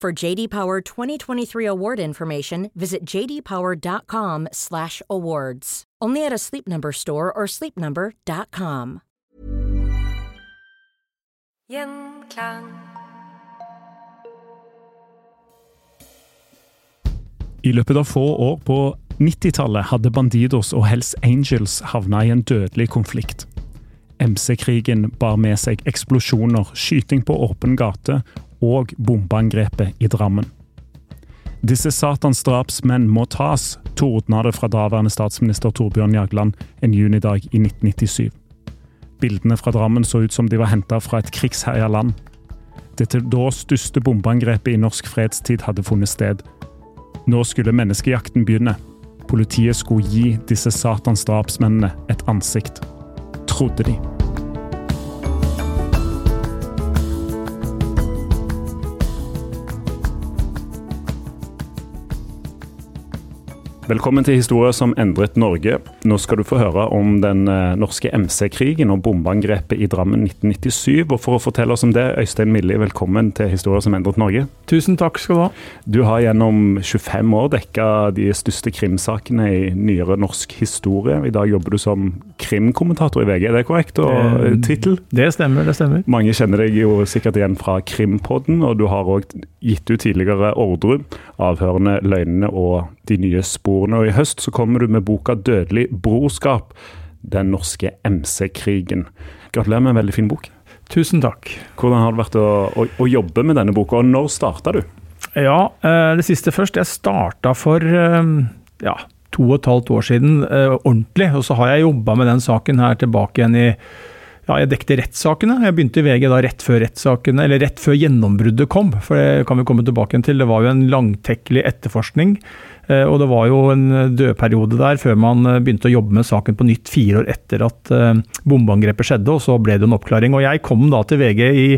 For JD Power 2023 award information, visit jdpower.com/awards. Only at a Sleep Number store or sleepnumber.com. Gjenklang. I løpet av få år på 90-tallet hadde Bandidos og Hells Angels havna i en dødelig konflikt. MC-krigen bar med seg eksplosjoner, skyting på åpen gate og bombeangrepet i Drammen. Disse satans drapsmenn må tas, tordna det fra daværende statsminister Torbjørn Jagland en junidag i 1997. Bildene fra Drammen så ut som de var henta fra et krigsherja land. Det til da største bombeangrepet i norsk fredstid hadde funnet sted. Nå skulle menneskejakten begynne. Politiet skulle gi disse satans drapsmennene et ansikt. Trodde de. Velkommen til historier som endret Norge. Nå skal du få høre om den eh, norske MC-krigen og bombeangrepet i Drammen 1997. Og for å fortelle oss om det, Øystein Milli, velkommen til historier som endret Norge. Tusen takk skal du ha. Du har gjennom 25 år dekka de største krimsakene i nyere norsk historie. I dag jobber du som krimkommentator i VG, er det korrekt? Og Eh, tittel? Det stemmer, det stemmer. Mange kjenner deg jo sikkert igjen fra Krimpodden, og du har òg gitt ut tidligere Ordre, avhørende løgnene og de nye sporene. Og i høst så kommer du med boka 'Dødelig brorskap', den norske MC-krigen. Gratulerer med en veldig fin bok. Tusen takk. Hvordan har det vært å, å, å jobbe med denne boka, og når starta du? Ja, eh, det siste først. Jeg starta for eh, ja, to og et halvt år siden eh, ordentlig, og så har jeg jobba med den saken her tilbake igjen i ja, jeg dekte rettssakene. Jeg begynte i VG da rett før rettssakene, eller rett før gjennombruddet kom. For det kan vi komme tilbake igjen til. Det var jo en langtekkelig etterforskning. Eh, Og det var jo en dødperiode der før man eh, begynte å jobbe med saken på nytt fire år etter at eh, bombeangrepet skjedde, og så ble det en oppklaring. Og jeg kom da til VG i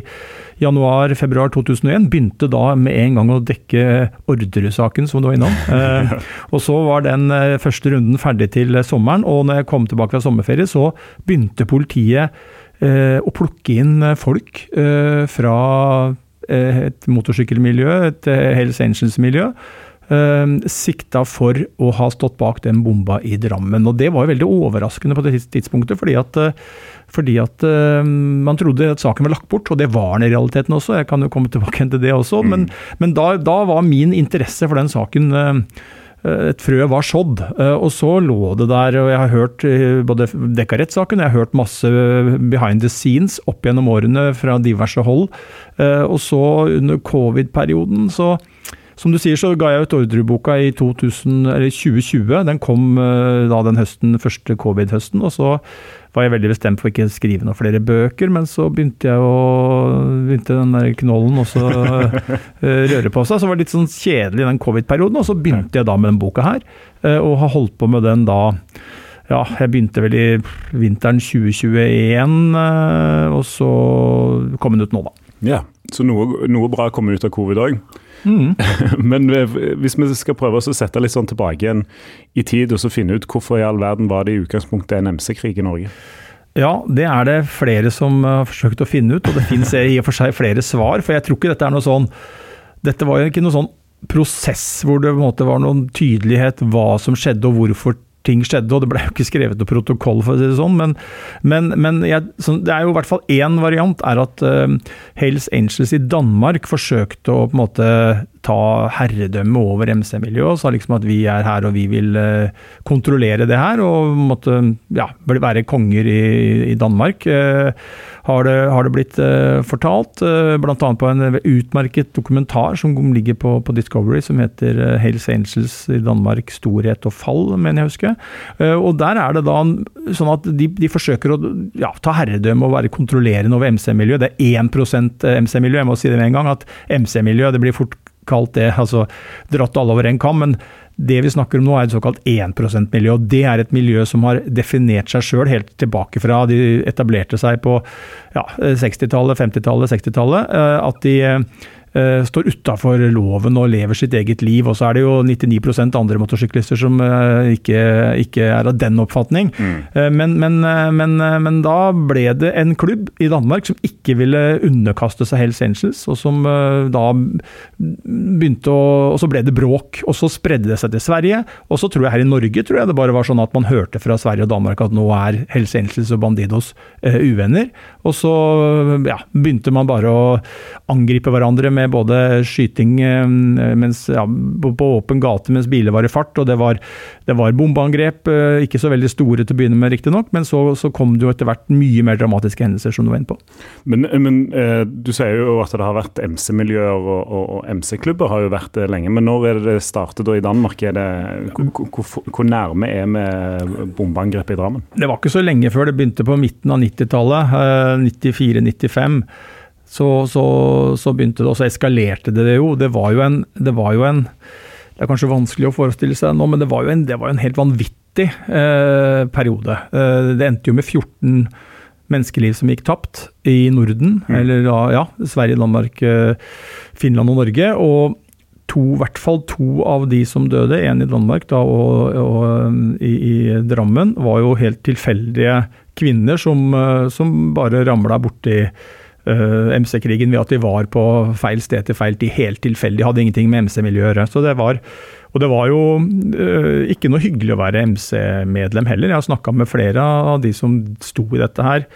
januar-februar 2001. Begynte da med en gang å dekke Orderud-saken, som du var innom. Eh, og så var den eh, første runden ferdig til sommeren, og når jeg kom tilbake fra sommerferie, så begynte politiet eh, å plukke inn eh, folk eh, fra eh, et motorsykkelmiljø, et eh, Hells Angels-miljø. Eh, Sikta for å ha stått bak den bomba i Drammen. Og Det var jo veldig overraskende på det tidspunktet, fordi at, eh, fordi at eh, man trodde at saken var lagt bort, og det var den i realiteten også. Jeg kan jo komme tilbake til det også, men, men da, da var min interesse for den saken eh, et frø var sådd, eh, og så lå det der, og jeg har hørt både dekka rettssaken, jeg har hørt masse behind the scenes opp gjennom årene fra diverse hold, og så under covid-perioden så som du sier, så ga jeg ut ordreboka i 2000, eller 2020. Den kom eh, da den høsten, første covid-høsten. Og så var jeg veldig bestemt for ikke å skrive noen flere bøker, men så begynte jeg å begynte den der knollen også eh, røre på seg. Så det var litt sånn kjedelig den covid-perioden, og så begynte jeg da med den boka her. eh, Og har holdt på med den da ja, jeg begynte vel i vinteren 2021, eh, og så kom den ut nå, da. Ja, så noe, noe bra kom ut av covid òg. Men eh, hvis vi skal prøve å sette litt sånn tilbake igjen i tid, og så finne ut hvorfor i all verden var det i utgangspunktet en MC-krig i Norge? Ja, det er det flere som har forsøkt å finne ut, og det finnes i og for seg flere svar. For jeg tror ikke dette er noe sånn dette var jo ikke noe sånn prosess hvor det på en måte var noen tydelighet hva som skjedde og hvorfor ting skjedde, og det ble jo ikke skrevet noe protokoll, for å si det sånn, men, men, men jeg, så det er jo i hvert fall én variant, er at uh, Hells Angels i Danmark forsøkte å på en måte ta herredømme over MC-miljøet, og sa liksom at vi er her og vi vil uh, kontrollere det her, og måtte ja, være konger i, i Danmark. Uh, har det, har det blitt uh, fortalt, uh, bl.a. på en utmerket dokumentar som ligger på, på Discovery, som heter Hales Angels i Danmark storhet og fall, mener jeg husker. Uh, og Der er det da sånn at de, de forsøker å ja, ta herredømme og være kontrollerende over MC-miljøet. Det er 1% MC-miljø, jeg må si det med en gang, at MC-miljø det blir fort kalt det, altså dratt alle over en kam. men det vi snakker om nå er et såkalt 1 %-miljø. og Det er et miljø som har definert seg sjøl helt tilbake fra de etablerte seg på ja, 60-tallet, 50-tallet, 60-tallet. At de uh, står utafor loven og lever sitt eget liv. Og så er det jo 99% andre motorsyklister som uh, ikke, ikke, er av den oppfatning. Mm. Uh, men, men, men, men, da ble det en klubb i Danmark som ikke ville underkaste seg Hells Angels, og som da begynte å Og så ble det bråk, og så spredde det seg til Sverige. Og så tror jeg her i Norge tror jeg det bare var sånn at man hørte fra Sverige og Danmark at nå er Hells Angels og Bandidos uvenner. Og så ja, begynte man bare å angripe hverandre med med både skyting eh, mens, ja, på åpen gate mens biler var i fart, og det var, det var bombeangrep. Eh, ikke så veldig store til å begynne med, riktignok, men så, så, kom det jo etter hvert mye mer dramatiske hendelser, som du var inne på. Men, men eh, du sier jo at det har vært MC-miljøer, og, og, og MC-klubber har jo vært det lenge. Men når er det det startet da i Danmark? Det, hvor, hvor, hvor, nærme er vi bombeangrepet i Drammen? Det var ikke så lenge før det begynte på midten av 90-tallet. 94-95 så, så, så, begynte det, og så eskalerte det, jo. Det var jo en, det var jo en det er kanskje vanskelig å forestille seg nå, men det var jo en, var en helt vanvittig eh, periode. Eh, det endte jo med 14 menneskeliv som gikk tapt i Norden. Mm. Eller ja, Sverige, Danmark, eh, Finland og Norge. Og to, i hvert fall to av de som døde, én i Danmark da, og, og eh, i, i, Drammen, var jo helt tilfeldige kvinner som, eh, som bare ramla borti uh, MC-krigen ved at de var på feil sted til feil tid, helt tilfeldig. Hadde ingenting med MC-miljøet å gjøre. Så det var, og det var jo uh, ikke noe hyggelig å være MC-medlem heller. Jeg har snakka med flere av de som sto i dette her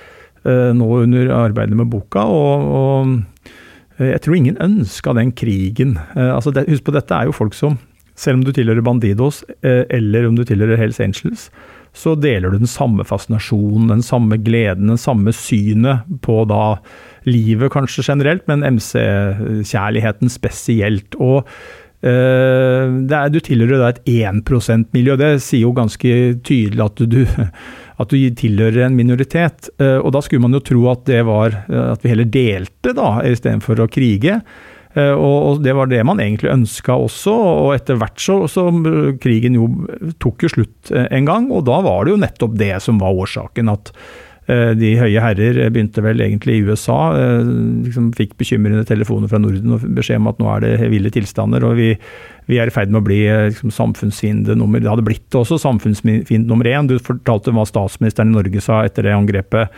uh, nå under arbeidet med boka. og, og jeg tror ingen ønska den krigen. Altså det, husk på, dette er jo folk som, selv om du tilhører Bandidos eller om du tilhører Hells Angels, så deler du den samme fascinasjonen, den samme gleden, den samme synet på da livet kanskje generelt, men MC-kjærligheten spesielt. Og uh, er, du tilhører da et 1 %-miljø. Det sier jo ganske tydelig at du, at du tilhører en minoritet. Uh, og da skulle man jo tro at det var at vi heller delte, da, istedenfor å krige. Og, det var det man egentlig ønska også, og etter hvert så, så krigen jo tok jo slutt en gang, og da var det jo nettopp det som var årsaken. at Eh, de høye herrer begynte vel egentlig i USA. Eh, liksom fikk bekymrende telefoner fra Norden og beskjed om at nå er det ville tilstander. og vi, vi er i ferd med å bli eh, liksom, samfunnsfiende nummer Det hadde blitt også samfunnsfiende nummer én. Du fortalte hva statsministeren i Norge sa etter det angrepet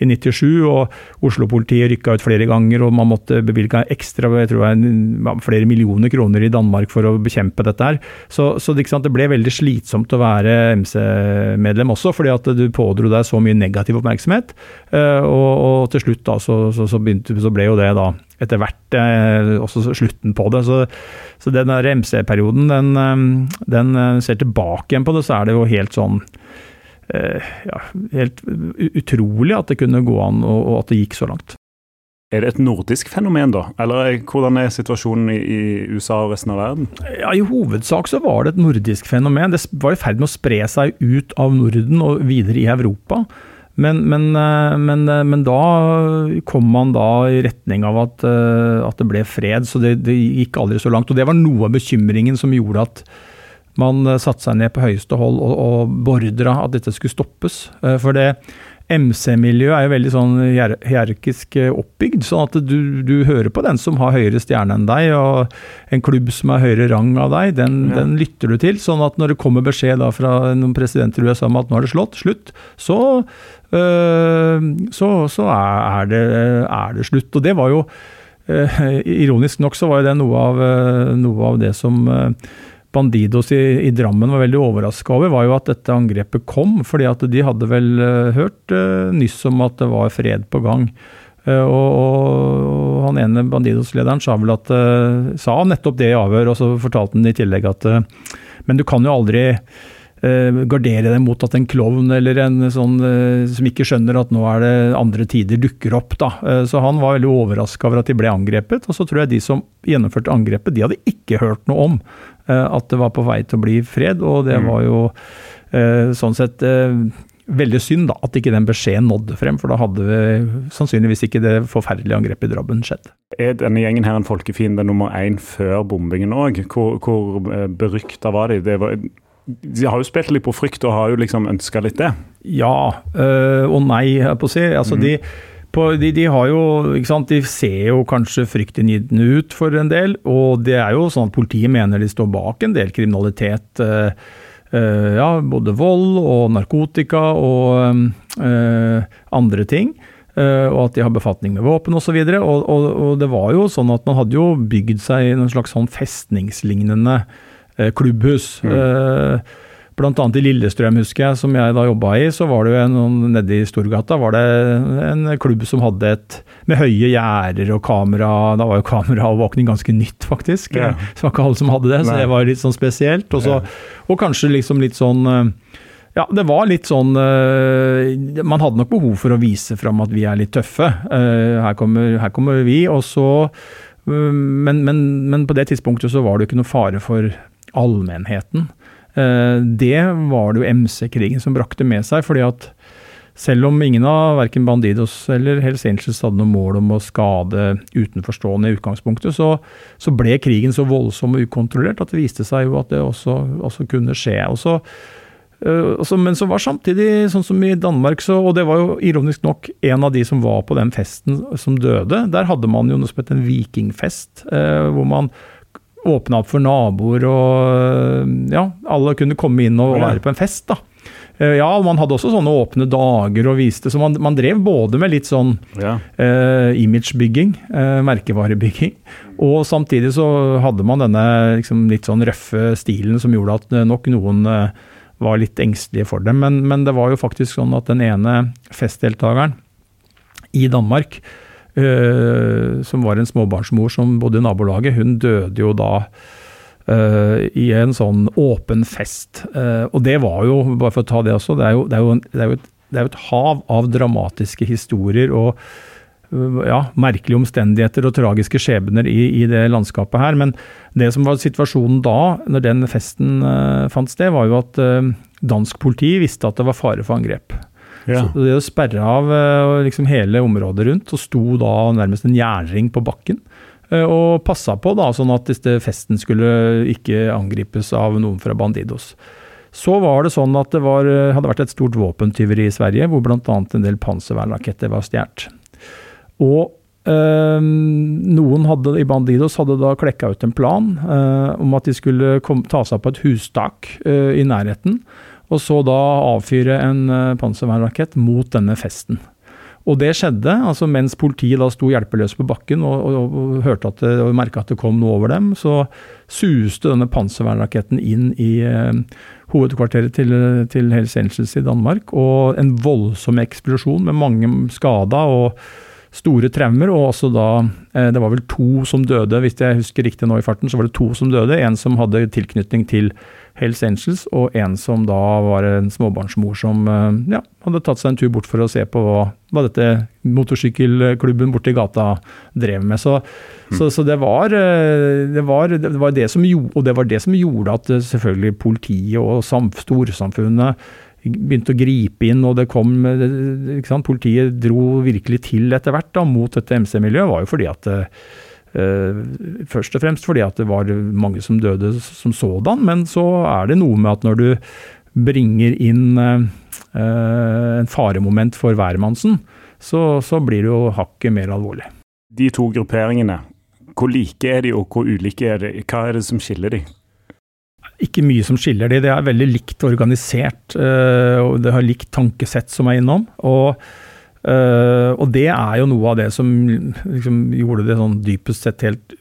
i 97, og Oslo-politiet rykka ut flere ganger, og man måtte bevilge ekstra jeg tror jeg, flere millioner kroner i Danmark for å bekjempe dette her. Så, så det, det, ble veldig slitsomt å være MC-medlem også, fordi at du pådro deg så mye negativ oppmerksomhet. Eh, og, og til slutt da, så, så, så, begynte, så ble jo det da etter hvert eh, også slutten på det. Så, så den MC-perioden, den, eh, den ser tilbake igjen på det, så er det jo helt sånn Eh, ja, helt utrolig at det kunne gå an, og, at det gikk så langt. Er det et nordisk fenomen, da? Eller hvordan er situasjonen i, USA og resten av verden? Ja, I hovedsak så var det et nordisk fenomen. Det var i ferd med å spre seg ut av Norden og videre i Europa. Men, men, eh, men, eh, men da kom man da i retning av at, at det ble fred, så det, det, gikk aldri så langt. Og det var noe av bekymringen som gjorde at man eh, satte seg ned på høyeste hold og, og beordra at dette skulle stoppes. Eh, for det MC-miljøet er jo veldig sånn hierarkisk eh, oppbygd, sånn at du, du, hører på den som har høyere stjerne enn deg, og en klubb som har høyere rang av deg, den, ja. den lytter du til. Sånn at når det kommer beskjed da fra noen presidenter i USA om at nå er det slått, slutt, så, øh, så, så er, det, er, det, slutt. Og det var jo ironisk nok så var jo det noe av, noe av det som Bandidos i, i, Drammen var veldig overraska over, var jo at dette angrepet kom. fordi at de hadde vel hørt nyss om at det var fred på gang. Uh, og, og, han ene Bandidos-lederen sa vel at uh, sa nettopp det i avhør, og så fortalte han i tillegg at uh, Men du kan jo aldri gardere deg mot at en klovn eller en sånn som ikke skjønner at nå er det andre tider, dukker opp. da. så han var veldig overraska over at de ble angrepet. Og så tror jeg de som gjennomførte angrepet, de hadde ikke hørt noe om at det var på vei til å bli fred, og det mm. var jo sånn sett veldig synd da, at ikke den beskjeden nådde frem, for da hadde vi sannsynligvis ikke det forferdelige angrepet i Drabben skjedd. Er denne gjengen her en folkefiende nummer én før bombingen òg? Hvor, hvor eh, berykta var de? Var, de har jo spilt litt på frykt og har jo liksom ønska litt det? Ja øh, og nei, jeg på å si. Altså, mm. de, på, de, de, har jo, ikke sant, de ser jo kanskje fryktinngytende ut for en del, og det er jo sånn at politiet mener de står bak en del kriminalitet. Øh, Eh, ja, både vold og narkotika og eh, andre ting. Eh, og at de har befatning med våpen osv. Og, så og, og, og det var jo sånn at man hadde jo bygd seg en slags sånn festningslignende klubbhus. Mm. Annet i Lillestrøm, husker jeg, som jeg da jobba i, så var det jo en nede i Storgata var det en klubb som hadde et med høye gjerder og kamera. Da var jo kameraovervåkning ganske nytt, faktisk. Ja. Så var ikke alle som hadde det, så Nei. det var litt sånn spesielt. Også, ja. Og kanskje liksom litt sånn eh, ja, det var litt sånn uh, Man hadde nok behov for å vise fram at vi er litt tøffe. Uh, her, kommer, her, kommer, vi, og så men, men, men, på det tidspunktet så var det ikke noe fare for allmennheten. Eh, det var det jo MC-krigen som brakte med seg. fordi at selv om ingen av verken Bandidos eller Hells Angels hadde noe mål om å skade utenforstående i utgangspunktet, så, så ble krigen så voldsom og ukontrollert at det viste seg jo at det også, også kunne skje. Også, uh, også, men så var samtidig, sånn som i Danmark, så, og det var jo ironisk nok en av de som var på den festen som døde, der hadde man jo noe som het en vikingfest, øh, hvor man åpna opp for naboer, og ja, alle kunne komme inn og være på en fest. da. Ja, og man hadde også sånne åpne dager og viste, så man, man drev både med litt sånn ja. eh, imagebygging, eh, merkevarebygging, og samtidig så hadde man denne liksom, litt sånn røffe stilen som gjorde at nok noen eh, var litt engstelige for dem. Men, men, det var jo faktisk sånn at den ene festdeltakeren i Danmark uh, som var en småbarnsmor som bodde i nabolaget, hun døde jo da uh, i en sånn åpen fest. Uh, og det var jo, bare for å ta det også, det er jo, det er jo, det er jo, et, det er jo et, hav av dramatiske historier og ja, merkelige omstendigheter og tragiske skjebner i, i, det landskapet her. Men det som var situasjonen da, når den festen fant sted, var jo at dansk politi visste at det var fare for angrep. Ja. Så det å sperre av eh, liksom hele området rundt, og sto da nærmest en jernring på bakken. Eh, og passa på, da, sånn at festen skulle ikke angripes av noen fra Bandidos. Så var det sånn at det var, eh, hadde vært et stort våpentyveri i Sverige, hvor bl.a. en del panservernraketter var stjålet. Og øh, noen hadde, i Bandidos hadde da klekka ut en plan øh, om at de skulle kom, ta seg på et hustak øh, i nærheten og så da avfyre en uh, panservernrakett mot denne festen. Og det skjedde altså mens politiet da sto hjelpeløse på bakken og, og, og hørte at det, og merka at det kom noe over dem. Så suste denne panservernraketten inn i eh, hovedkvarteret til, til Hells Angels i Danmark. Og en voldsom eksplosjon med mange skada og store traumer. Og også da eh, Det var vel to som døde, hvis jeg husker riktig nå i farten, så var det to som døde. En som hadde tilknytning til Hells Angels, og en som da var en småbarnsmor som eh, ja, hadde tatt seg en tur bort for å se på hva, hva dette motorsykkelklubben borti gata drev med. Så, mm. så, så det, var, eh, det, var, det, var, det som gjorde, og det var det som gjorde at eh, selvfølgelig politiet og storsamfunnet begynte å gripe inn, og det kom Politiet dro virkelig til etter hvert da, mot dette MC-miljøet, var jo fordi at først og fremst fordi at det var mange som døde som sådan, men så er det noe med at når du bringer inn eh, en faremoment for hvermannsen, så, så blir det jo hakket mer alvorlig. De to grupperingene, hvor like er de og hvor ulike er de? Hva er det som skiller de? Ikke mye som skiller de. Det er veldig likt organisert, eh, og det har likt tankesett som er innom. og Uh, og det er jo noe av det som liksom, gjorde det sånn dypest sett helt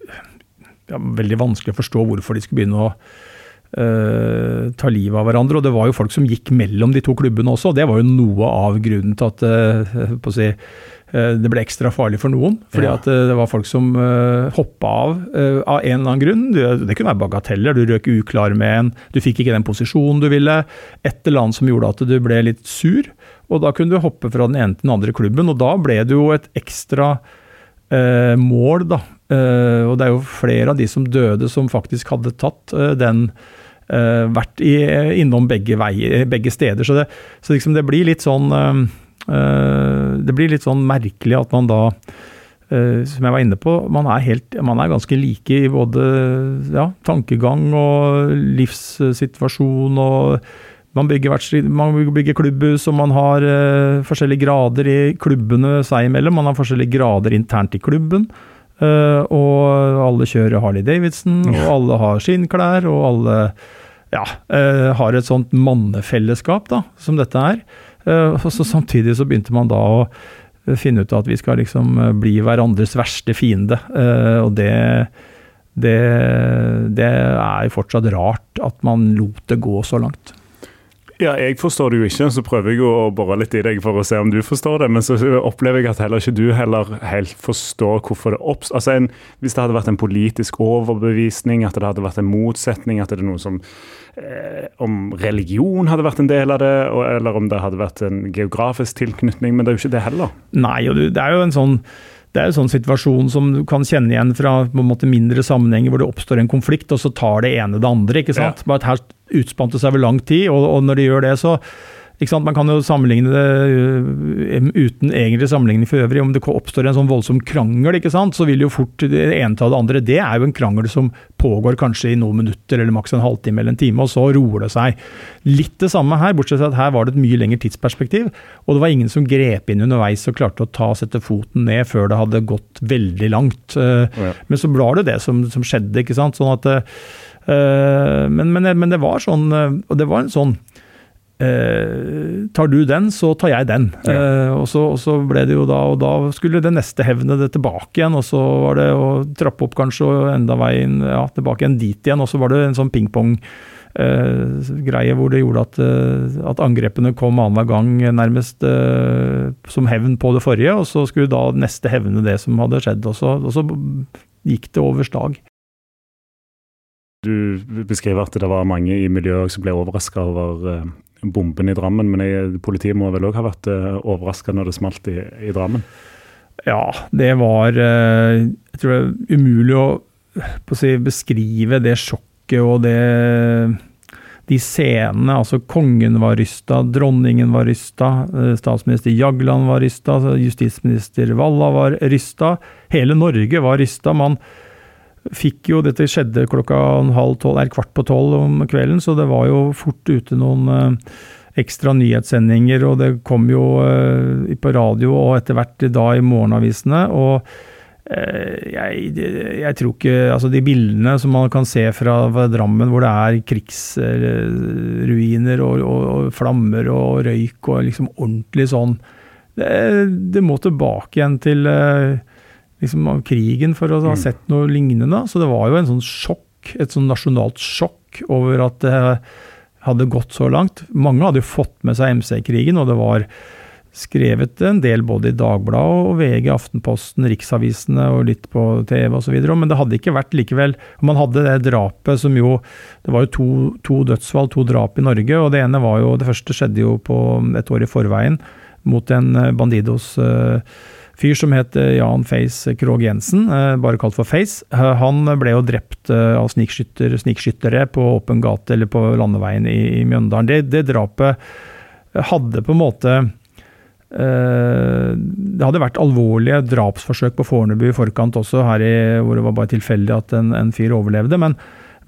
ja, veldig vanskelig å forstå hvorfor de skulle begynne å uh, ta livet av hverandre. Og det var jo folk som gikk mellom de to klubbene også, og det var jo noe av grunnen til at uh, på å si, det ble ekstra farlig for noen. Fordi ja. at det var folk som uh, hoppa av uh, av en eller annen grunn. Det, det kunne være bagateller. Du røk uklar med en, du fikk ikke den posisjonen du ville. Et eller annet som gjorde at du ble litt sur. Og da kunne du hoppe fra den ene til den andre klubben, og da ble det jo et ekstra eh, mål, da. Eh, og det er jo flere av de som døde som faktisk hadde tatt eh, den eh, Vært i, innom begge, veier, begge steder. Så, det, så liksom det blir litt sånn eh, eh, Det blir litt sånn merkelig at man da som jeg var inne på, man er, helt, man er ganske like i både ja, tankegang og livssituasjon og man bygger, man bygger klubbhus, og man har uh, forskjellige grader i klubbene seg imellom. Man har forskjellige grader internt i klubben. Uh, og alle kjører Harley Davidson, og alle har skinnklær, og alle ja, uh, har et sånt mannefellesskap da, som dette er. og så Samtidig så begynte man da å finne ut at vi skal liksom bli hverandres verste fiende. og det, det, det er fortsatt rart at man lot det gå så langt. Ja, jeg forstår det jo ikke, så prøver jeg å bore litt i deg for å se om du forstår det. Men så opplever jeg at heller ikke du heller helt forstår hvorfor det oppstår. Altså hvis det hadde vært en politisk overbevisning, at det hadde vært en motsetning, at det er noe som eh, Om religion hadde vært en del av det, eller om det hadde vært en geografisk tilknytning. Men det er jo ikke det heller. Nei, og det er jo en sånn det er en sånn situasjon som du kan kjenne igjen fra på en måte mindre sammenhenger hvor det oppstår en konflikt, og så tar det ene det andre. ikke sant? Ja. Bare at Her utspant det seg over lang tid, og, og når det gjør det, så man kan jo sammenligne det øh, uten egentlig sammenligning for øvrig. Om det oppstår en sånn voldsom krangel, så vil jo fort det ene ta det andre. Det er jo en krangel som pågår kanskje i noen minutter eller maks en halvtime eller en time, og så roer det seg. Litt det samme her, bortsett fra at her var det et mye lengre tidsperspektiv. Og det var ingen som grep inn underveis og klarte å ta sette foten ned før det hadde gått veldig langt. Øh, ja. Men så var det det som, som skjedde, ikke sant. Sånn at, øh, men, men, men det var sånn, og det var en sånn Eh, tar du den, så tar jeg den. Ja. Eh, og, så, og, så, ble det jo da Og da skulle det neste hevne det tilbake igjen, og så var det å trappe opp kanskje og enda veien ja, tilbake igjen dit igjen. Og så var det en sånn pingpong-greie eh, hvor det gjorde at, eh, at angrepene kom annenhver gang nærmest eh, som hevn på det forrige, og så skulle da neste hevne det som hadde skjedd. Og så, og så gikk det over stag. Du beskriver at det var mange i miljøet som ble overraska over eh, bomben i Drammen, men jeg, politiet må vel òg ha vært eh, overraska når det smalt i, i, Drammen? Ja, det var uh, Jeg tror det er umulig å, å si, beskrive det sjokket og det de scenene, altså kongen var rysta, dronningen var rysta, eh, statsminister Jagland var rysta, justisminister Walla var rysta. Hele Norge var rysta. Man, fikk jo Dette skjedde klokka halv tolv, eller kvart på tolv om kvelden, så det var jo fort ute noen uh, ekstra nyhetssendinger, og det kom jo uh, på radio og etter hvert da i morgenavisene. og uh, jeg, jeg, tror ikke Altså, de bildene som man kan se fra Drammen, hvor det er krigsruiner og, og, og, flammer og røyk og liksom ordentlig sånn Det, det må tilbake igjen til liksom, av krigen for å ha mm. sett noe lignende. Så det var jo en sånn sjokk, et sånn nasjonalt sjokk over at det hadde gått så langt. Mange hadde jo fått med seg MC-krigen, og det var skrevet en del både i Dagbladet og VG, Aftenposten, riksavisene og litt på TV osv. Men det hadde ikke vært likevel Man hadde det drapet som jo Det var jo to, to, dødsfall, to drap i Norge. og Det ene var jo, det første skjedde jo på et år i forveien mot en Bandidos uh, fyr som het eh, Jan Face Krogh Jensen, eh, bare kalt for Face. Eh, han ble jo drept av snikskytter, på åpen gate eller på landeveien i Mjøndalen. Det, det, drapet hadde på en måte Det hadde vært alvorlige drapsforsøk på Fornebu i forkant også, her i, hvor det var bare tilfeldig at en, en fyr overlevde. men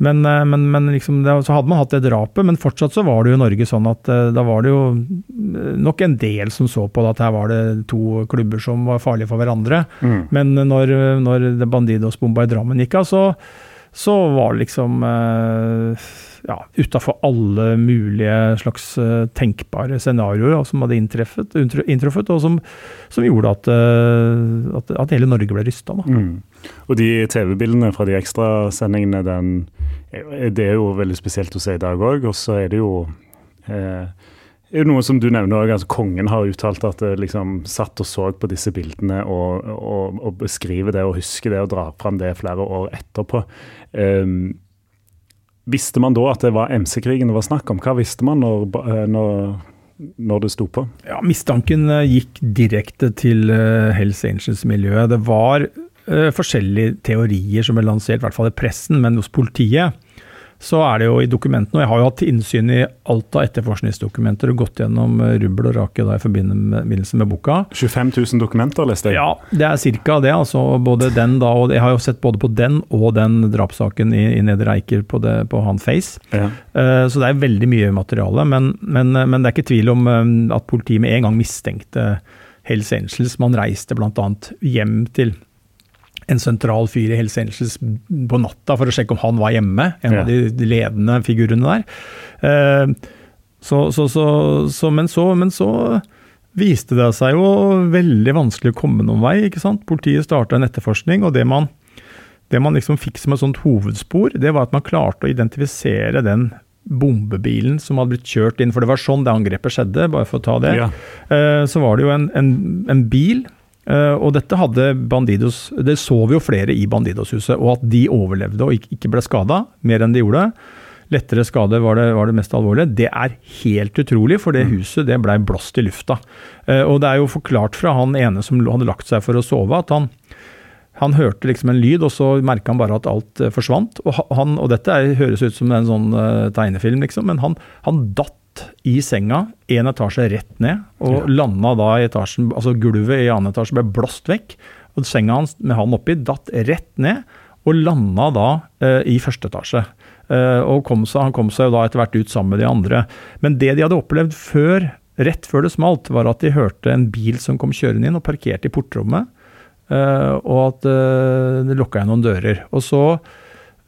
men, eh, men, men liksom så hadde man hatt det drapet, men fortsatt så var det jo i Norge sånn at eh, da var det jo eh, nok en del som så på at her var det to klubber som var farlige for hverandre. Mm. Men når, når Bandidos-bomba i Drammen gikk av, så, så var det liksom uh, ja, utafor alle mulige slags uh, tenkbare scenarioer som hadde inntruffet, og som, som gjorde at, uh, at, at, hele Norge ble rysta. Mm. Og de TV-bildene fra de ekstrasendingene, det er jo veldig spesielt å se i dag òg. Og så er det jo eh, er jo noe som du nevner, altså Kongen har uttalt at det liksom satt og så på disse bildene og, og, og beskriver det og husker det og drar fram det flere år etterpå. Um, visste man da at det var MC-krigen det var snakk om? Hva visste man når, eh, når, når det sto på? Ja, Mistanken eh, gikk direkte til eh, Hells Angels-miljøet. Det var uh, forskjellige teorier som ble lansert, i hvert fall i pressen, men hos politiet så er det jo i dokumentene, og jeg har jo hatt innsyn i alt av etterforskningsdokumenter og gått gjennom eh, rubbel og rake da i forbindelse med boka. 25 000 dokumenter, leste jeg? Ja, det er ca. det. altså både den da, og Jeg har jo sett både på den og den drapssaken i, i Nedre Eiker på, det, på han Face. Ja. Uh, så det er veldig mye materiale. Men, men, men, det er ikke tvil om at politiet med en gang mistenkte Hells Angels. Man reiste bl.a. hjem til en sentral fyr i Hells Angels på natta for å sjekke om han var hjemme. En ja. av de ledende figurene der. Eh, så, så, så, men, men, så, viste det seg jo veldig vanskelig å komme noen vei. ikke sant? Politiet starta en etterforskning, og det man, det man liksom fikk som et sånt hovedspor, det var at man klarte å identifisere den bombebilen som hadde blitt kjørt inn, for det var sånn det angrepet skjedde, bare for å ta det. Ja. Eh, så var det jo en, en, en bil og dette hadde Bandidos Det så vi jo flere i Bandidos-huset, og at de overlevde og ikke ble skada, mer enn de gjorde. Lettere skade var det, var det, mest alvorlige. Det er helt utrolig, for det mm. huset det blei blåst i lufta. Uh, og det er jo forklart fra han ene som hadde lagt seg for å sove, at han, han hørte liksom en lyd, og så merka han bare at alt uh, forsvant. Og, han, og dette er, høres ut som en sånn tegnefilm, liksom, men han, han datt i senga, én etasje rett ned, og ja. landa da i etasjen Altså gulvet i annen etasje ble blåst vekk, og senga hans med han oppi datt rett ned, og landa da eh, i første etasje. Eh, og kom seg, han kom seg jo da etter hvert ut sammen med de andre. Men det de hadde opplevd før, rett før det smalt, var at de hørte en bil som kom kjørende inn og parkerte i portrommet, eh, og at eh, det lukka igjen noen dører. Og så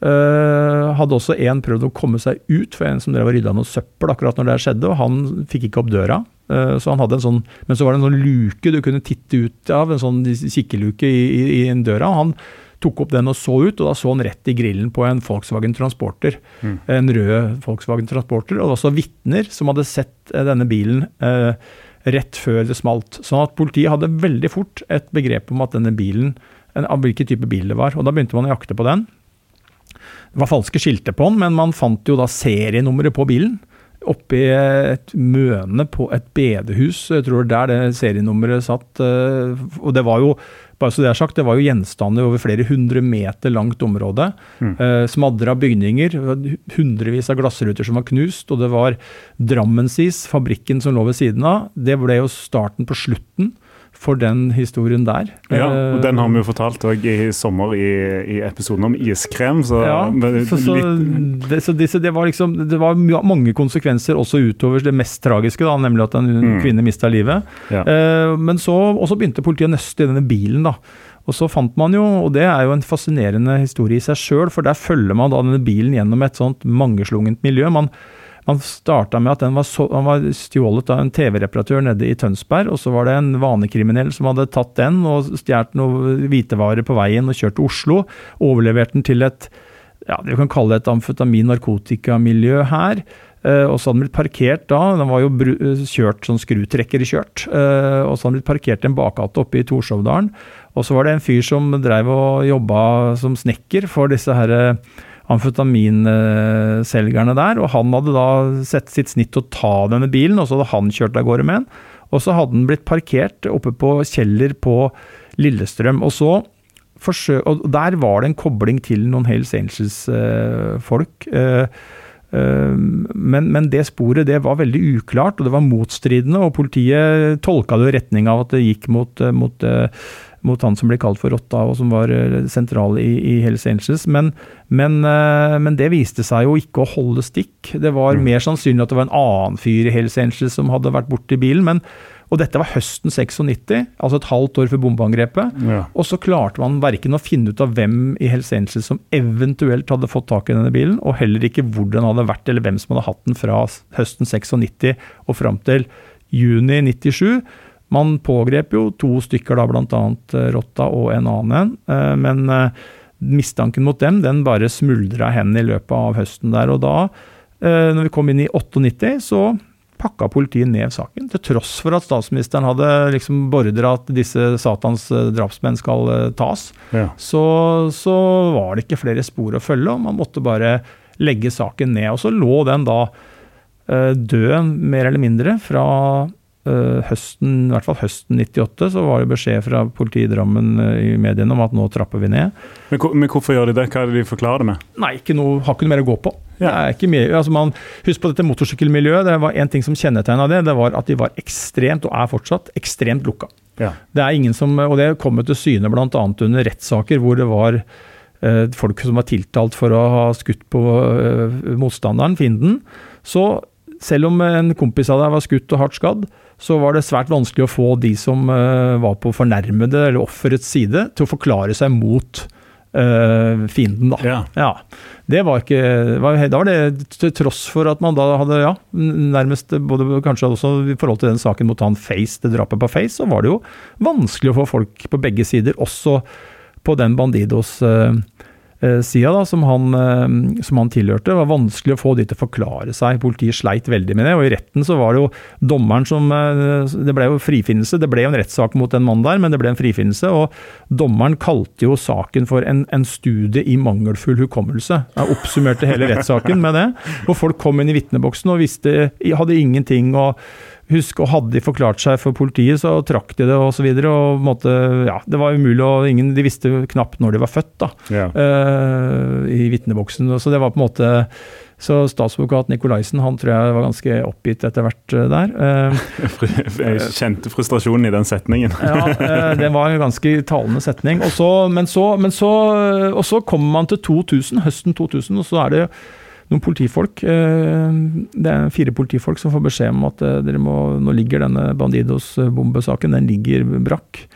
Uh, hadde også en prøvd å komme seg ut, for en som drev og rydda noe søppel akkurat når det skjedde, og han fikk ikke opp døra. Uh, så han hadde en sånn, Men så var det en sånn luke du kunne titte ut av, en sånn kikkeluke i, i, i en døra. og Han tok opp den og så ut, og da så han rett i grillen på en Volkswagen Transporter. Mm. En rød Volkswagen Transporter. Og det var også vitner som hadde sett eh, denne bilen uh, rett før det smalt. Sånn at politiet hadde veldig fort et begrep om at denne bilen, en, av hvilken type bil det var. Og da begynte man å jakte på den. Det var falske skilter på den, men man fant jo da serienummeret på bilen. Oppi et møne på et bedehus, jeg tror der det serienummeret satt. Eh, og det var jo bare så det er sagt, det var jo gjenstander over flere hundre meter langt område. Mm. Eh, Smadra bygninger, hundrevis av glassruter som var knust. Og det var Drammensis, fabrikken som lå ved siden av. Det ble jo starten på slutten for den historien der. Ja, og Den har vi jo fortalt òg i sommer i, i, episoden om iskrem. Så, ja, så, så, det, så disse, det, var liksom, det var mange konsekvenser også utover det mest tragiske, da, nemlig at en mm. kvinne mista livet. Ja. Eh, men så også begynte politiet å nøste i denne bilen. da. Og så fant man jo, og det er jo en fascinerende historie i seg sjøl, for der følger man da denne bilen gjennom et sånt mangeslungent miljø. Man man starta med at den var, så, var stjålet av en TV-reparatør nede i Tønsberg, og så var det en vanekriminell som hadde tatt den og stjålet noe hvitevarer på veien og kjørt til Oslo. Overlevert den til et ja, det vi kan kalle et amfetamin-narkotikamiljø her. Uh, og så hadde den blitt parkert da, den var jo kjørt sånn skrutrekkerkjørt. Uh, og så hadde den blitt parkert i en bakgate oppe i Torshovdalen. Og så var det en fyr som drev og jobba som snekker for disse herre uh, amfetaminselgerne der. Og han hadde da sett sitt snitt til å ta denne bilen, og så hadde han kjørt av gårde med den. Og så hadde den blitt parkert oppe på Kjeller på Lillestrøm. Og så og der var det en kobling til noen Hells Angels-folk. Eh, eh, men, men, det sporet det var veldig uklart, og det var motstridende. Og politiet tolka det i retning av at det gikk mot, mot mot han som ble kalt for Rotta, og som var eh, sentral i, i Hells Angels. Men, men, eh, men, det viste seg jo ikke å holde stikk. Det var mm. mer sannsynlig at det var en annen fyr i Hells Angels som hadde vært borti bilen. Men Og dette var høsten 96, altså et halvt år før bombeangrepet. Ja. Og så klarte man verken å finne ut av hvem i Hells Angels som eventuelt hadde fått tak i denne bilen, og heller ikke hvor den hadde vært, eller hvem som hadde hatt den fra høsten 96 og fram til juni 97. Man pågrep jo to stykker, da, bl.a. Rotta og en annen en. eh, Men eh, mistanken mot dem den bare smuldra hen i løpet av høsten der. Og da, eh, når vi kom inn i 98, så pakka politiet ned saken, til tross for at statsministeren hadde liksom beordra at disse satans eh, drapsmenn skal eh, tas. Ja. Så, så var det ikke flere spor å følge, og man måtte bare legge saken ned. Og så lå den da eh, død, mer eller mindre, fra eh, høsten, i hvert fall høsten 98, så var det beskjed fra politiet i Drammen eh, i mediene om at nå trapper vi ned. Men, men hvorfor gjør de det? Hva er det de forklarer det med? Nei, ikke noe, har ikke noe mer å gå på. Ja. Mye, altså man, husk på dette motorsykkelmiljøet. Det var en ting som kjennetegna det. Det var at de var ekstremt, og er fortsatt, ekstremt lukka. Ja. Det er ingen som, og det kom til syne bl.a. under rettssaker hvor det var eh, folk som var tiltalt for å ha skutt på eh, motstanderen, fienden. Så selv om en kompis av deg var skutt og hardt skadd, så var det svært vanskelig å få de som eh, var på fornærmede eller offerets side, til å forklare seg mot eh, fienden, da. Ja. Ja, det var ikke var, Da var det til tross for at man da hadde, ja, nærmest både kanskje også i forhold til den saken mot han Face, det drapet på Face, så var det jo vanskelig å få folk på begge sider, også på den Bandidos eh, eh, sida da, som han, eh, som han tilhørte. Det var vanskelig å få de til å forklare seg. Politiet sleit veldig med det. Og i retten så var det jo dommeren som eh, Det ble jo frifinnelse. Det ble jo en rettssak mot den mannen der, men det ble en frifinnelse. Og dommeren kalte jo saken for en, en studie i mangelfull hukommelse. Jeg oppsummerte hele rettssaken med det. og folk kom inn i vitneboksen og visste Hadde ingenting å Husk, og hadde de forklart seg for politiet, så trakk de det. Og, og på en måte, ja, det var umulig, og ingen, de visste knapt når de var født. da Ja. uh, i vitneboksen. Så det var på en måte så statsadvokat Nikolaisen han tror jeg var ganske oppgitt etter hvert eh, der. Jeg kjente frustrasjonen i den setningen. ja, eh, Det var en ganske talende setning. Og så, men, så, men så, og så kommer man til 2000, høsten 2000, og så er det noen politifolk. eh, Det er fire politifolk som får beskjed om at eh, dere må, nå ligger denne Bandidos-bombesaken den ligger brakk.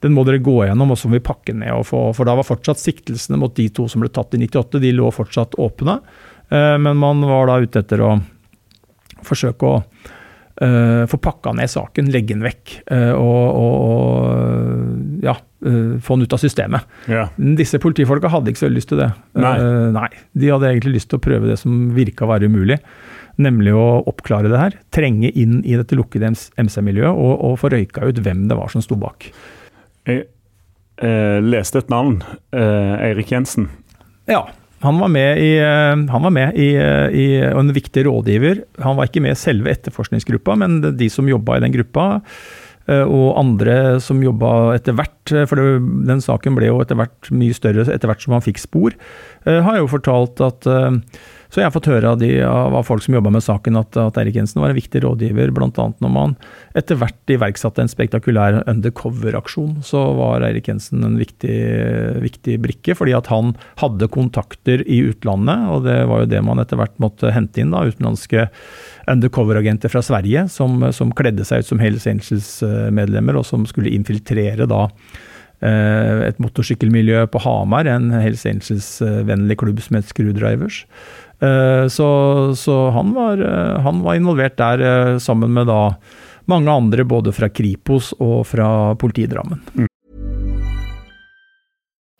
Den må dere gå gjennom, og så må vi pakke ned. Og få, for da var fortsatt siktelsene mot de to som ble tatt i 98, de lå fortsatt åpne. Eh, Men man var da ute etter å forsøke å eh, få pakka ned saken, legge den vekk. uh, og, og, ja, uh, få den ut av systemet. Ja. Disse politifolka hadde ikke så veldig lyst til det. Nei. Nei. De hadde egentlig lyst til å prøve det som virka å være umulig. Nemlig å oppklare det her. Trenge inn i dette lukkede MC-miljøet og, og få røyka ut hvem det var som sto bak. Jeg leste et navn. Eirik Jensen. Ja. Han var med i, eh, han var med i, eh, i en viktig rådgiver. Han var ikke med i selve etterforskningsgruppa, men de som jobba i den gruppa, eh, og andre som jobba etter hvert, for det, den saken ble jo etter hvert mye større etter hvert som han fikk spor, har jo fortalt at Så jeg har fått høre av, de, av folk som jobba med saken, at, at Eirik Jensen var en viktig rådgiver, bl.a. når man etter hvert iverksatte en spektakulær undercover-aksjon. Så var Eirik Jensen en viktig, viktig brikke, fordi at han hadde kontakter i utlandet, og det var jo det man etter hvert måtte hente inn, da, utenlandske undercover-agenter fra Sverige som, som kledde seg ut som Hells Angels-medlemmer, og som skulle infiltrere da eh, et motorsykkelmiljø på Hamar, en Hells Angels-vennlig klubb som het Screwdrivers. Eh, Så, så han, var, eh, han var involvert der eh, sammen med da mange andre, både fra Kripos og fra politiet Drammen.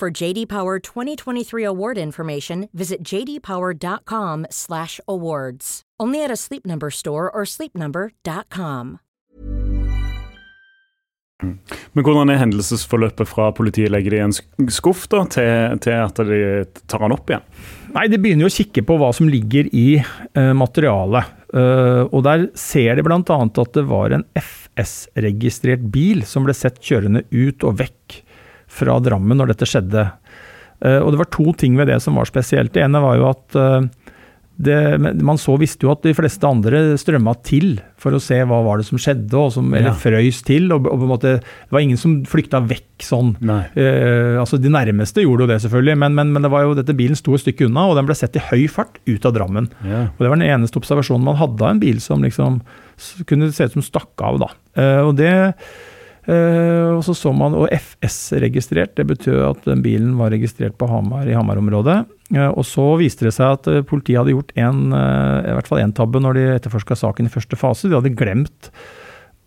For JD Power 2023 award information, visit jdpower.com/awards. Only at a Sleep Number store or sleepnumber.com. Men hvordan er hendelsesforløpet fra politiet legger det i en skuff da, til, til at de tar han opp igjen? Nei, de begynner jo å kikke på hva som ligger i uh, materialet. Uh, og der ser de bl.a. at det var en FS-registrert bil som ble sett kjørende ut og vekk fra Drammen når dette skjedde. Eh, og det var to ting ved det som var spesielt. Det ene var jo at eh, det, man så visste jo at de fleste andre strømma til for å se hva var det som skjedde, som, eller Ja. frøys til. Og, og måte, det var ingen som flykta vekk sånn. Eh, altså De nærmeste gjorde jo det, selvfølgelig, men, men, men det var jo, dette bilen sto et stykke unna, og den ble sett i høy fart ut av Drammen. Ja. Og Det var den eneste observasjonen man hadde av en bil som liksom kunne se ut som stakk av. da. Uh, og det og så så man, og FS-registrert, det betyr at den bilen var registrert på Hamar i Hamar-området. Eh, og så viste det seg at eh, politiet hadde gjort en, eh, i hvert fall én tabbe når de etterforska saken i første fase. De hadde glemt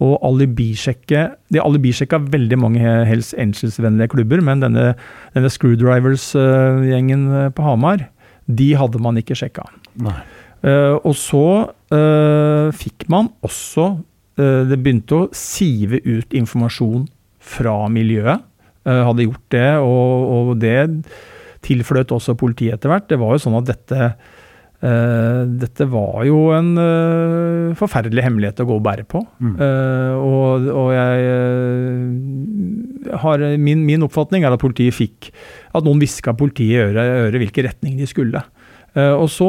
å alibisjekke De alibisjekka veldig mange Hells Angels-vennlige klubber, men denne, denne Screwdrivers-gjengen eh, på Hamar, de hadde man ikke sjekka. Nei. Eh, og så eh, fikk man også eh, Det begynte å sive ut informasjon fra miljøet. Eh, hadde gjort det, og, og det tilfløt også politiet etter hvert. Det var jo sånn at dette Uh, dette var jo en uh, forferdelig hemmelighet å gå og bære på. Eh, og, og jeg eh, har min, min oppfatning er at politiet fikk At noen hviska politiet i øret, øret hvilken retning de skulle. Eh, og så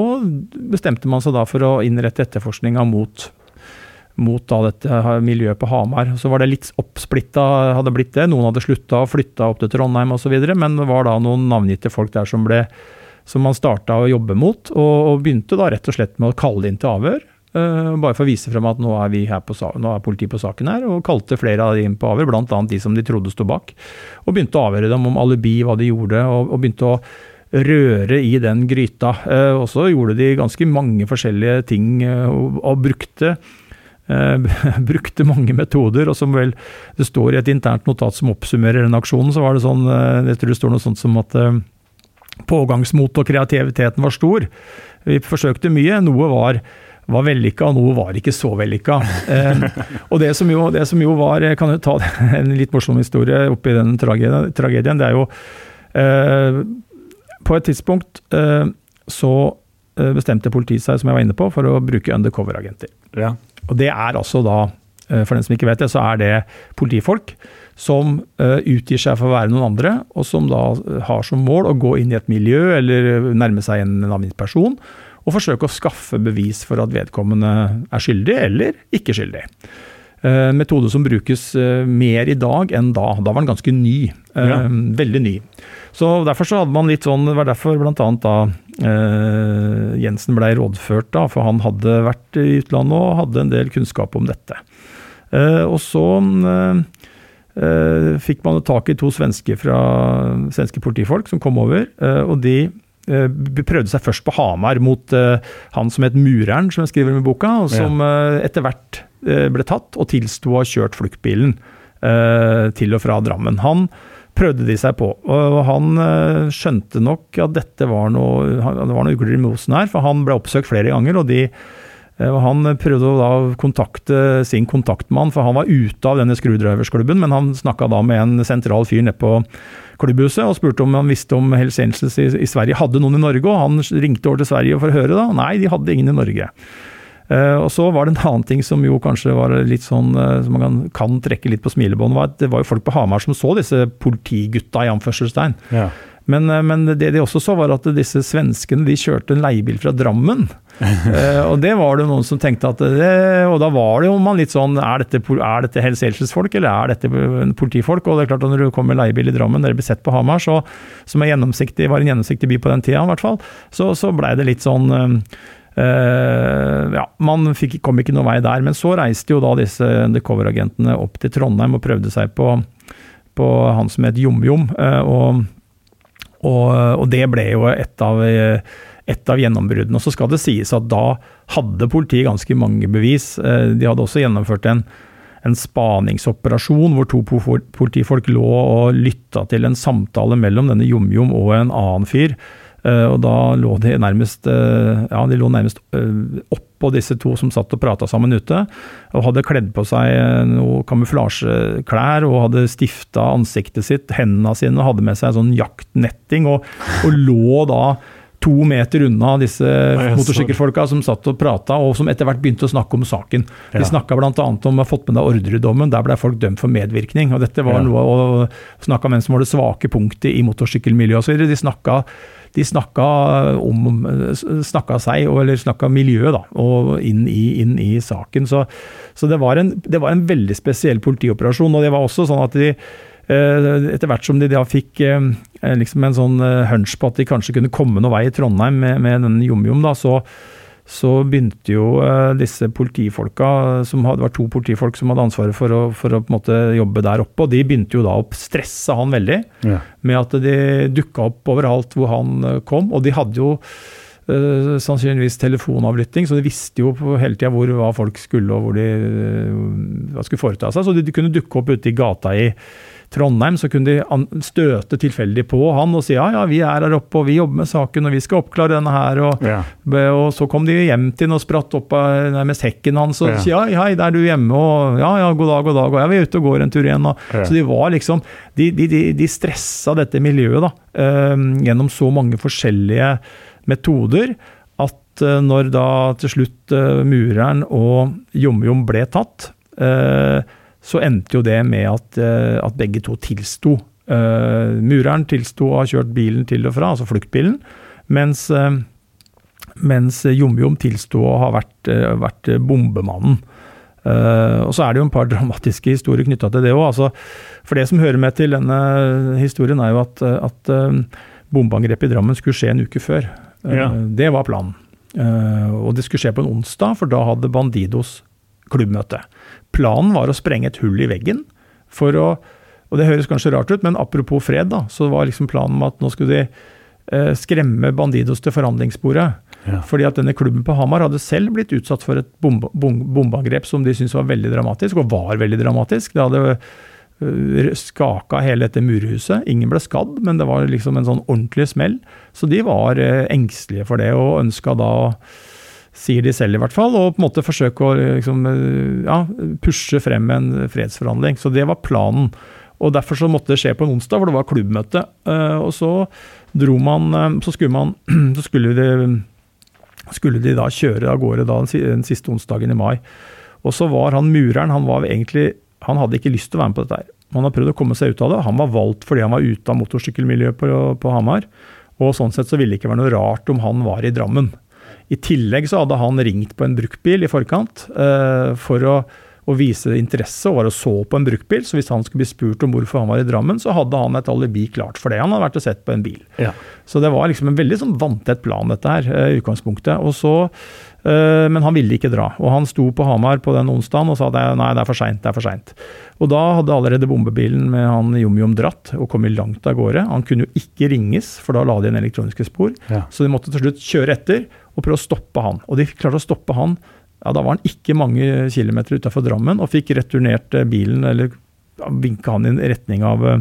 bestemte man seg da for å innrette etterforskninga mot mot da dette miljøet på Hamar. Så var det litt oppsplitta, hadde blitt det. Noen hadde slutta og flytta opp til Trondheim osv., men det var da noen navngitte folk der som ble som man starta å jobbe mot, og, og begynte da rett og slett med å kalle inn til avhør. Uh, bare for å vise frem at nå er, vi her på, nå er politiet på saken her, og kalte flere av de inn på avhør, bl.a. de som de trodde sto bak. Og begynte å avhøre dem om alibi, hva de gjorde, og, og begynte å røre i den gryta. Uh, og så gjorde de ganske mange forskjellige ting, uh, og, og brukte brukte mange metoder, og som vel det står i et internt notat som oppsummerer den aksjonen, så var det sånn, eh, jeg tror det står noe sånt som at eh, pågangsmot og kreativiteten var stor. Vi forsøkte mye, noe var var vellykka, og noe var ikke så vellykka. Eh, og det som, jo, det som jo var kan jo ta en litt morsom historie oppi den tragedien. tragedien det er jo eh, På et tidspunkt eh, så eh, bestemte politiet seg, som jeg var inne på, for å bruke undercover-agenter. Ja. Og det er altså da, eh, for den som ikke vet det, så er det politifolk som eh, utgir seg for å være noen andre, og som da eh, har som mål å gå inn i et miljø eller nærme seg en navngitt person, og forsøke å skaffe bevis for at vedkommende er skyldig eller ikke skyldig. Metode som brukes mer i dag enn da. Da var den ganske ny. Ja. Veldig ny. Så Derfor så hadde man litt sånn, det var derfor bl.a. da eh, Jensen blei rådført, da, for han hadde vært i utlandet og hadde en del kunnskap om dette. Eh, og så eh, eh, fikk man tak i to svenske, fra, svenske politifolk som kom over, eh, og de eh, prøvde seg først på Hamar mot han som het Mureren, som jeg skriver om i boka, og som eh, etter hvert ble tatt og tilsto å ha kjørt fluktbilen til og fra Drammen. Han prøvde de seg på, og han eh, skjønte nok at dette var noe, det var noe ugler i mosen her, for han ble oppsøkt flere ganger, og de Eh, Han prøvde å kontakte sin kontaktmann, for han var ute av denne Screwdrivers-klubben, men han snakka da med en sentral fyr nede på klubbhuset og spurte om han visste om Hells Angels i, i Sverige hadde noen i Norge, og han ringte over til Sverige for å høre da. Nei, de hadde ingen i Norge. Eh, og så var det en annen ting som jo kanskje var litt sånn, eh, som man kan, kan trekke litt på smilebåndet, var at det var jo folk på Hamar som så disse politigutta, i anførselstegn. Ja. Men, eh, men, det de også så, var at disse svenskene de kjørte en leiebil fra Drammen. eh, og det var det noen som tenkte at det, Og da var det jo man litt sånn Er dette, er dette Hells Angels-folk, eller er dette politifolk? Og det er klart at når du kommer med leiebil i Drammen, dere blir sett på Hamar, så, som er var en gjennomsiktig by på den tida, i hvert fall, så, så blei det litt sånn Uh, ja, Man fikk, kom ikke noen vei der. Men så reiste jo da disse undercover-agentene opp til Trondheim og prøvde seg på, på han som het Jom-Jom. Uh, og og, og det ble jo et av, et av gjennombruddene. Og så skal det sies at da hadde politiet ganske mange bevis. Uh, de hadde også gjennomført en, en spaningsoperasjon hvor to politifolk lå og lytta til en samtale mellom denne Jom-Jom og en annen fyr. Eh, og da lå de nærmest, eh, ja, de lå nærmest oppå disse to som satt og prata sammen ute. Og hadde kledd på seg noe kamuflasjeklær og hadde stifta ansiktet sitt, hendene sine, og hadde med seg en sånn jaktnetting. Og, og lå da to meter unna disse motorsykkelfolka som satt og prata, og som etter hvert begynte å snakke om saken. De ja. snakka bl.a. om å ha fått med deg ordredommen, der ble folk dømt for medvirkning. og Dette var ja. noe, å snakke om hvem som var det svake punktet i motorsykkelmiljøet osv. De snakka de snakka om snakka seg, eller snakka miljøet, da, og inn i, inn i saken. Så, så det, var en, det, var en, veldig spesiell politioperasjon. Og det var også sånn at de eh, etter hvert som de da fikk eh, liksom en sånn eh, hunch på at de kanskje kunne komme noe vei i Trondheim med, med den Jom-Jom, da, så, så begynte jo uh, disse politifolka, som hadde, var to politifolk som hadde ansvaret for å, for å måte, jobbe der oppe, og de begynte jo da å stresse han veldig ja. med at de dukka opp overalt hvor han uh, kom. Og de hadde jo uh, sannsynligvis telefonavlytting, så de visste jo hele tida hvor hva folk skulle og hvor de hva skulle foreta seg. Så de, de kunne dukke opp ute i gata i Trondheim, så kunne de støte tilfeldig på han og si ja, ja, vi er her oppe og vi jobber med saken og vi skal oppklare denne her. Og, ja. og så kom de hjem til ham og spratt opp av nærmest hekken hans og ja. ja, hei, der er du hjemme, og ja, ja, god dag, god dag, og vi er ute og går en tur igjen. Og, ja. Så de var liksom De, de, de, de stressa dette miljøet da, uh, gjennom så mange forskjellige metoder at uh, når da til slutt mureren og Jom-Jom ble tatt uh, så endte jo det med at, eh, at begge to tilsto. Uh, mureren tilsto å ha kjørt bilen til og fra, altså fluktbilen, mens, uh, mens Jom-Jom tilsto å ha vært, uh, vært bombemannen. og så er det jo en par dramatiske historier knytta til det òg. Altså, for det som hører med til denne historien, er jo at, at bombeangrepet i Drammen skulle skje en uke før. Ja. det var planen. og det skulle skje på en onsdag, for da hadde Bandidos klubbmøte. Planen var å sprenge et hull i veggen for å Og det høres kanskje rart ut, men apropos fred, da, så var liksom planen med at nå skulle de eh, skremme Bandidos til forhandlingsbordet. Ja. Fordi at denne klubben på Hamar hadde selv blitt utsatt for et bombe, bombeangrep som de syntes var veldig dramatisk, og var veldig dramatisk. Det hadde uh, skaka hele dette murhuset. Ingen ble skadd, men det var liksom en sånn ordentlig smell. Så de var uh, engstelige for det, og ønska da sier de selv i hvert fall, og på en måte forsøke å liksom, eh, ja, pushe frem en fredsforhandling. Så det var planen. Og Derfor så måtte det skje på en onsdag, for det var klubbmøte. Eh, og så dro man eh, Så skulle, man, så skulle, de, skulle de da kjøre av gårde da, den siste onsdagen i mai. Og så var han mureren Han var egentlig, han hadde ikke lyst til å være med på dette. her. Han har prøvd å komme seg ut av det. Han var valgt fordi han var ute av motorsykkelmiljøet på, på Hamar. Og sånn sett så ville det ikke være noe rart om han var i Drammen. I tillegg så hadde han ringt på en bruktbil i forkant uh, for å, å, vise interesse, og var og så på en bruktbil. Så hvis han skulle bli spurt om hvorfor han var i Drammen, så hadde han et alibi klart for det. Han hadde vært og sett på en bil. Ja. Så det var liksom en veldig sånn vanntett plan, dette her, uh, i utgangspunktet. Og så uh, men han ville ikke dra. Og han sto på Hamar på den onsdagen og sa at nei, det er for seint, det er for seint. Og da hadde allerede bombebilen med han Jom-Jom dratt og kommet langt av gårde. Han kunne jo ikke ringes, for da la de igjen elektroniske spor. Ja. Så de måtte til slutt kjøre etter og prøve å stoppe han. Og de klarte å stoppe han. Ja, Da var han ikke mange kilometer utafor Drammen og fikk returnert eh, bilen, eller vinka han i retning av uh,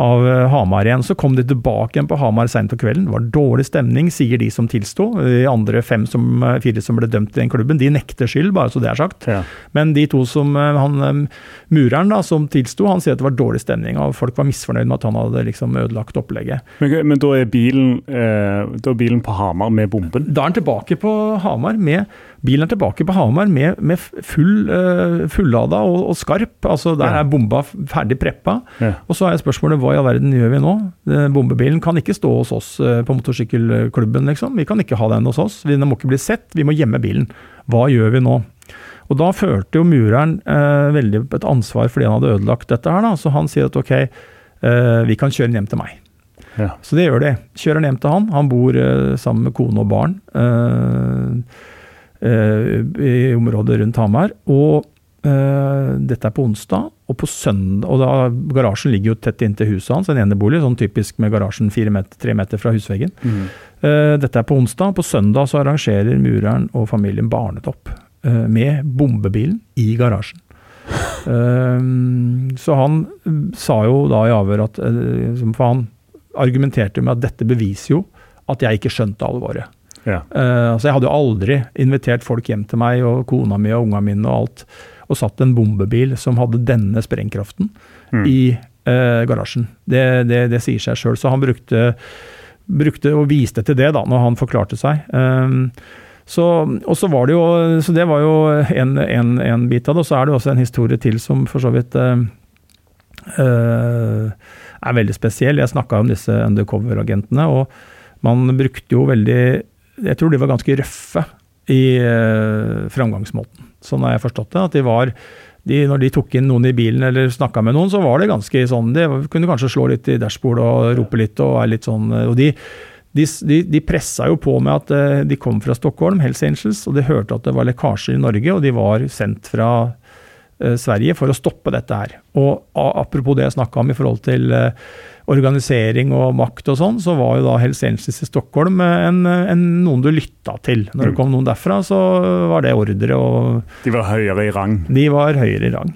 av eh, Hamar igjen. Så kom de tilbake igjen på Hamar seint på kvelden. Det var dårlig stemning, sier de som tilsto. De andre fem som, eh, fire som ble dømt i den klubben, de nekter skyld, bare så det er sagt. Ja. Men de to som eh, han mureren da, som tilsto, han sier at det var dårlig stemning, og folk var misfornøyd med at han hadde liksom ødelagt opplegget. Men, men da, er bilen, eh, da, er bilen, på Hamar med bomben? Da er han tilbake på Hamar med Bilen er tilbake på Hamar med, med full, uh, fullada og, og, skarp. altså Der Ja. er bomba ferdig preppa. Ja. Og så er spørsmålet hva i all verden gjør vi nå? Eh, Bombebilen kan ikke stå hos oss eh, på motorsykkelklubben, liksom. Vi kan ikke ha den hos oss. Den må ikke bli sett, vi må gjemme bilen. Hva gjør vi nå? Og da følte jo mureren eh, veldig et ansvar fordi han hadde ødelagt dette her, da. Så han sier at ok, eh, vi kan kjøre den hjem til meg. Ja. Så det gjør de. Kjører den hjem til han. Han bor eh, sammen med kone og barn eh, eh, i området rundt Hamar. Og eh, dette er på onsdag, og på søndag Og da, garasjen ligger jo tett inntil huset hans, en enebolig, sånn typisk med garasjen fire meter, tre meter fra husveggen. Eh, dette er på onsdag. På søndag så arrangerer mureren og familien barnetopp eh, med bombebilen i garasjen. Eh, så han eh, sa jo da i avhør at eh, For han argumenterte med at dette beviser jo at jeg ikke skjønte alvoret. Ja. Uh, altså jeg hadde jo aldri invitert folk hjem til meg, og kona mi og unga mine og alt, og satt en bombebil som hadde denne sprengkraften Mm. i uh, garasjen. Det, det, det sier seg sjøl. Så han brukte, brukte og viste til det da, når han forklarte seg. Um, så, og så var det jo, så det var jo en, en, en bit av det. Og så er det også en historie til som for så vidt uh, er veldig spesiell. Jeg snakka om disse undercover-agentene, og man brukte jo veldig Jeg tror de var ganske røffe i eh, framgangsmåten. Sånn har jeg forstått det. At de var de, Når de tok inn noen i bilen eller snakka med noen, så var det ganske sånn De kunne kanskje slå litt i dashbordet og rope litt og er litt sånn Og de de, de, pressa jo på med at eh, de kom fra Stockholm, Hells Angels, og de hørte at det var lekkasjer i Norge, og de var sendt fra eh, Sverige for å stoppe dette her. Og apropos det jeg snakka om i forhold til eh, organisering og makt og sånn, så var jo da Hells Angels i Stockholm eh, en, en, noen du lytta til. Når det kom noen derfra, så var det ordre, og De var høyere i rang. de var høyere i rang.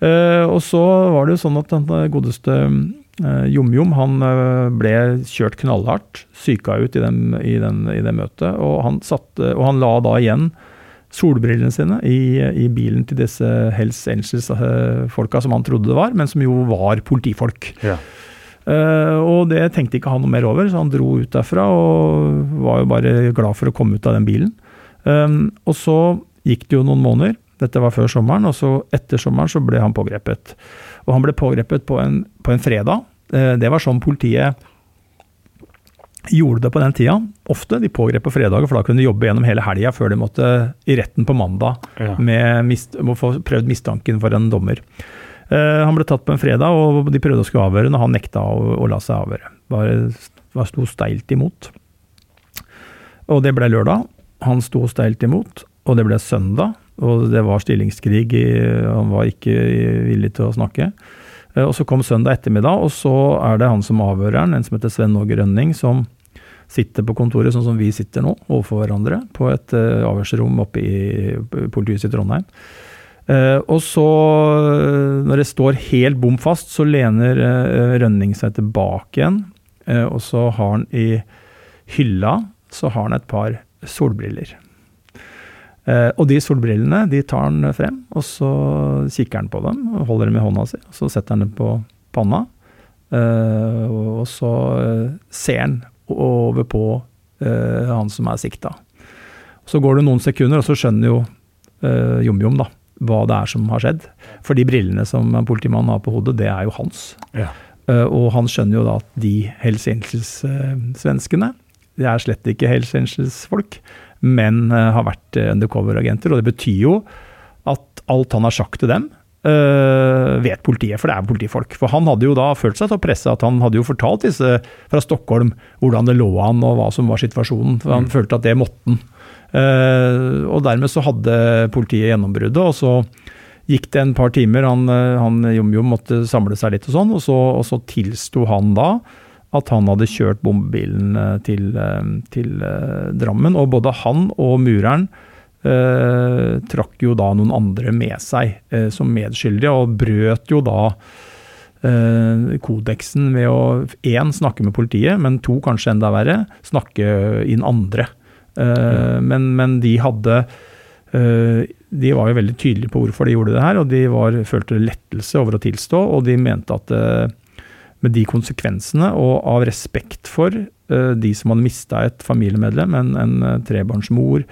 Uh, og så var det jo sånn at den godeste uh, Jom-Jom han eh, ble kjørt knallhardt, syka ut i, den, i, den, i det møtet. Og han, satte, og han la da igjen solbrillene sine i, i bilen til disse Hells Angels-folka som han trodde det var, men som jo var politifolk. Ja. Eh, og det tenkte ikke han noe mer over, så han dro ut derfra og var jo bare glad for å komme ut av den bilen. Um, og så gikk det jo noen måneder, dette var før sommeren, og så etter sommeren så ble han pågrepet. Og han ble pågrepet på en, på en fredag. Eh, det var sånn politiet gjorde det på den tida. Ofte. De pågrep på fredager, for da kunne de jobbe gjennom hele helga før de måtte i retten på mandag Ja. med mist, få prøvd mistanken for en dommer. Eh, han ble tatt på en fredag, og de prøvde å skulle avhøre, og han nekta å, å la seg avhøre. Bare bare sto steilt imot. Og det ble lørdag. Han sto steilt imot, og det ble søndag. Og det var stillingskrig, han var ikke villig til å snakke. Eh, Og så kom søndag ettermiddag, og så er det han som avhører han, en som heter Sven Åge Rønning, som sitter på kontoret sånn som vi sitter nå, overfor hverandre, på et uh, avhørsrom oppe i politihuset i Trondheim. Eh, og så, eh, når det står helt bom fast, så lener eh, Rønning seg tilbake igjen. og så har han i hylla så har han et par solbriller. Og de solbrillene de tar han frem, og så kikker han på dem, og holder dem i hånda si. og Så setter han dem på panna, og så ser han over på han som er sikta. Så går det noen sekunder, og så skjønner jo eh, Jom-Jom da, hva det er som har skjedd. For de brillene som politimannen har på hodet, det er jo hans. Ja. Eh, og han skjønner jo da at de Hells Angels-svenskene, de er slett ikke Hells Angels-folk, men eh, har vært eh, undercover-agenter. Og det betyr jo at alt han har sagt til dem, Uh, vet politiet, for det er politifolk. For han hadde jo da følt seg til å presse at han hadde jo fortalt disse fra Stockholm hvordan det lå an og hva som var situasjonen. For han følte at det måtte han. Eh, og dermed så hadde politiet gjennombruddet, og så gikk det en par timer. Han, eh, han Jom-Jom måtte samle seg litt og sånn, og så, og så tilsto han da at han hadde kjørt bombebilen eh, til, til Drammen. Og både han og mureren eh, trakk jo da noen andre med seg eh, som medskyldige, og brøt jo da eh, kodeksen ved å én snakke med politiet, men to, kanskje enda verre, snakke inn andre. Eh, men, men de hadde eh, De var jo veldig tydelige på hvorfor de gjorde det her, og de var, følte lettelse over å tilstå, og de mente at eh, med de konsekvensene, og av respekt for de som hadde mista et familiemedlem, en, en trebarnsmor,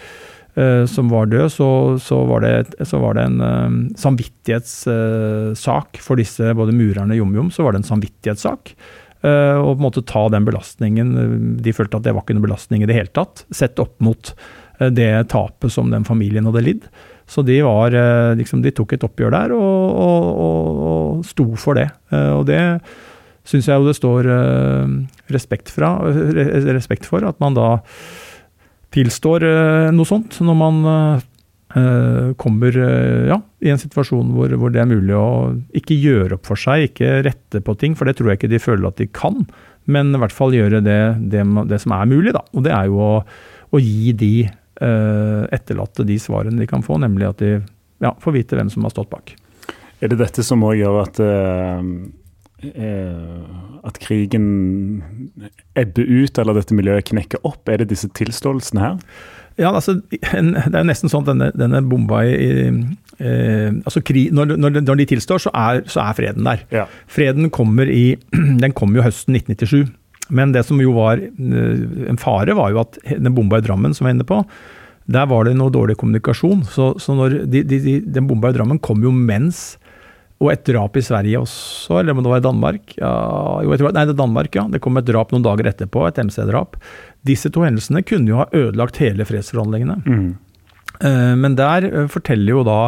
som var død, så, så, var, det, så var, det, en samvittighetssak for disse, både murerne og Jom-Jom. Så var det en samvittighetssak. Uh, og på en måte ta den belastningen. De følte at det var ikke noen belastning i det hele tatt, sett opp mot det tapet som den familien hadde lidd. Så de, var, liksom, de tok et oppgjør der og, og, og, og sto for det. Og det syns jeg jo det står respekt, fra, respekt for, at man da tilstår eh, noe sånt når man eh, kommer ja, i en situasjon hvor, hvor, det er mulig å ikke gjøre opp for seg, ikke rette på ting, for det tror jeg ikke de føler at de kan. Men i hvert fall gjøre det, det, det som er mulig, da. Og det er jo å, å gi de eh, etterlatte de svarene de kan få, nemlig at de ja, får vite hvem som har stått bak. Er det dette som òg gjør at eh, at krigen ebber ut, eller dette miljøet knekker opp? Er det disse tilståelsene her? Ja, altså, en, Det er jo nesten sånn at denne, denne bomba i eh, altså krig, når, når, når, de tilstår, så er, så er freden der. Ja. Freden kommer i Den kom jo høsten 1997. Men det som jo var eh, en fare, var jo at den bomba i Drammen som jeg var inne på, der var det noe dårlig kommunikasjon. Så, så de, de, de, den bomba i Drammen kom jo mens og et drap i Sverige også, eller om det var i Danmark? Ja, jo, jeg tror, nei, det er Danmark, ja. Det kom et drap noen dager etterpå, et MC-drap. Disse to hendelsene kunne jo ha ødelagt hele fredsforhandlingene. Mm. Uh, men der uh, forteller jo da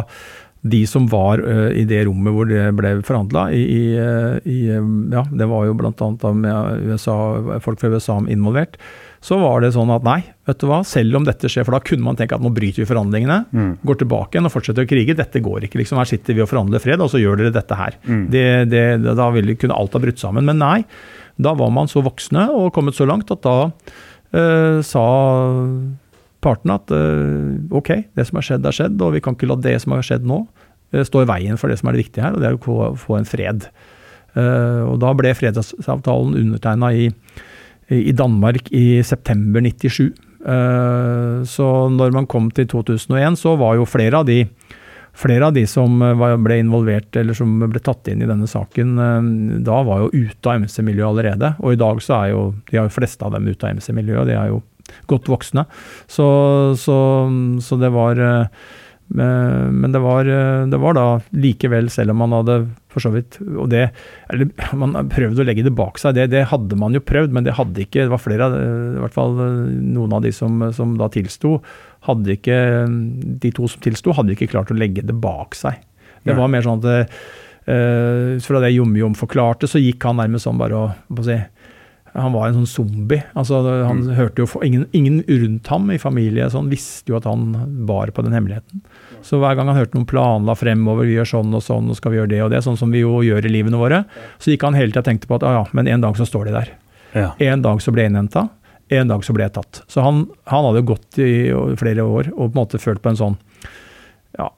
de som var uh, i det rommet hvor det ble forhandla, ja, det var jo bl.a. med USA, folk fra USA involvert, så var det sånn at nei, vet du hva, selv om dette skjer, for da kunne man tenke at nå bryter vi forhandlingene, mm. går tilbake igjen og fortsetter å krige. Dette går ikke, liksom. Her sitter vi og forhandler fred, og så gjør dere dette her. Mm. Det, det, da ville kunne alt ha brutt sammen. Men nei, da var man så voksne og kommet så langt at da sa partene at uh, ok, det som har skjedd, er skjedd, og vi kan ikke la det som har skjedd nå, uh, stå i veien for det som er det viktige her, og det er å få en fred. og da ble fredsavtalen undertegna i i Danmark i september 97. Eh, så når man kom til 2001, så var jo flere av de, flere av de som ble involvert eller som ble tatt inn i denne saken, eh, da var jo ute av MC-miljøet allerede. Og i dag så er jo de fleste av dem ute av MC-miljøet, de er jo godt voksne. Så, så, så det var eh, men det var, det var, da likevel, selv om man hadde for så vidt. Og det, eller Man prøvde å legge det bak seg, det, det, hadde man jo prøvd, men det hadde ikke Det var flere i hvert fall noen av de som, som da tilsto, hadde ikke De to som tilsto, hadde ikke klart å legge det bak seg. Det var mer sånn at uh, fra det Jom-Jom forklarte, så gikk han nærmest sånn bare å si, han var en sånn zombie. altså han mm. hørte jo, ingen, ingen, rundt ham i familie sånn, visste jo at han bar på den hemmeligheten. Så hver gang han hørte noen planla fremover, vi gjør sånn og sånn, og skal vi gjøre det og det, sånn som vi jo gjør i livene våre, så gikk han hele tida og tenkte på at ah, ja, men en dag så står de der. Ja. En dag så ble jeg innhenta, en dag så ble jeg tatt. Så han, han hadde gått i flere år og på en måte følt på en sånn ja,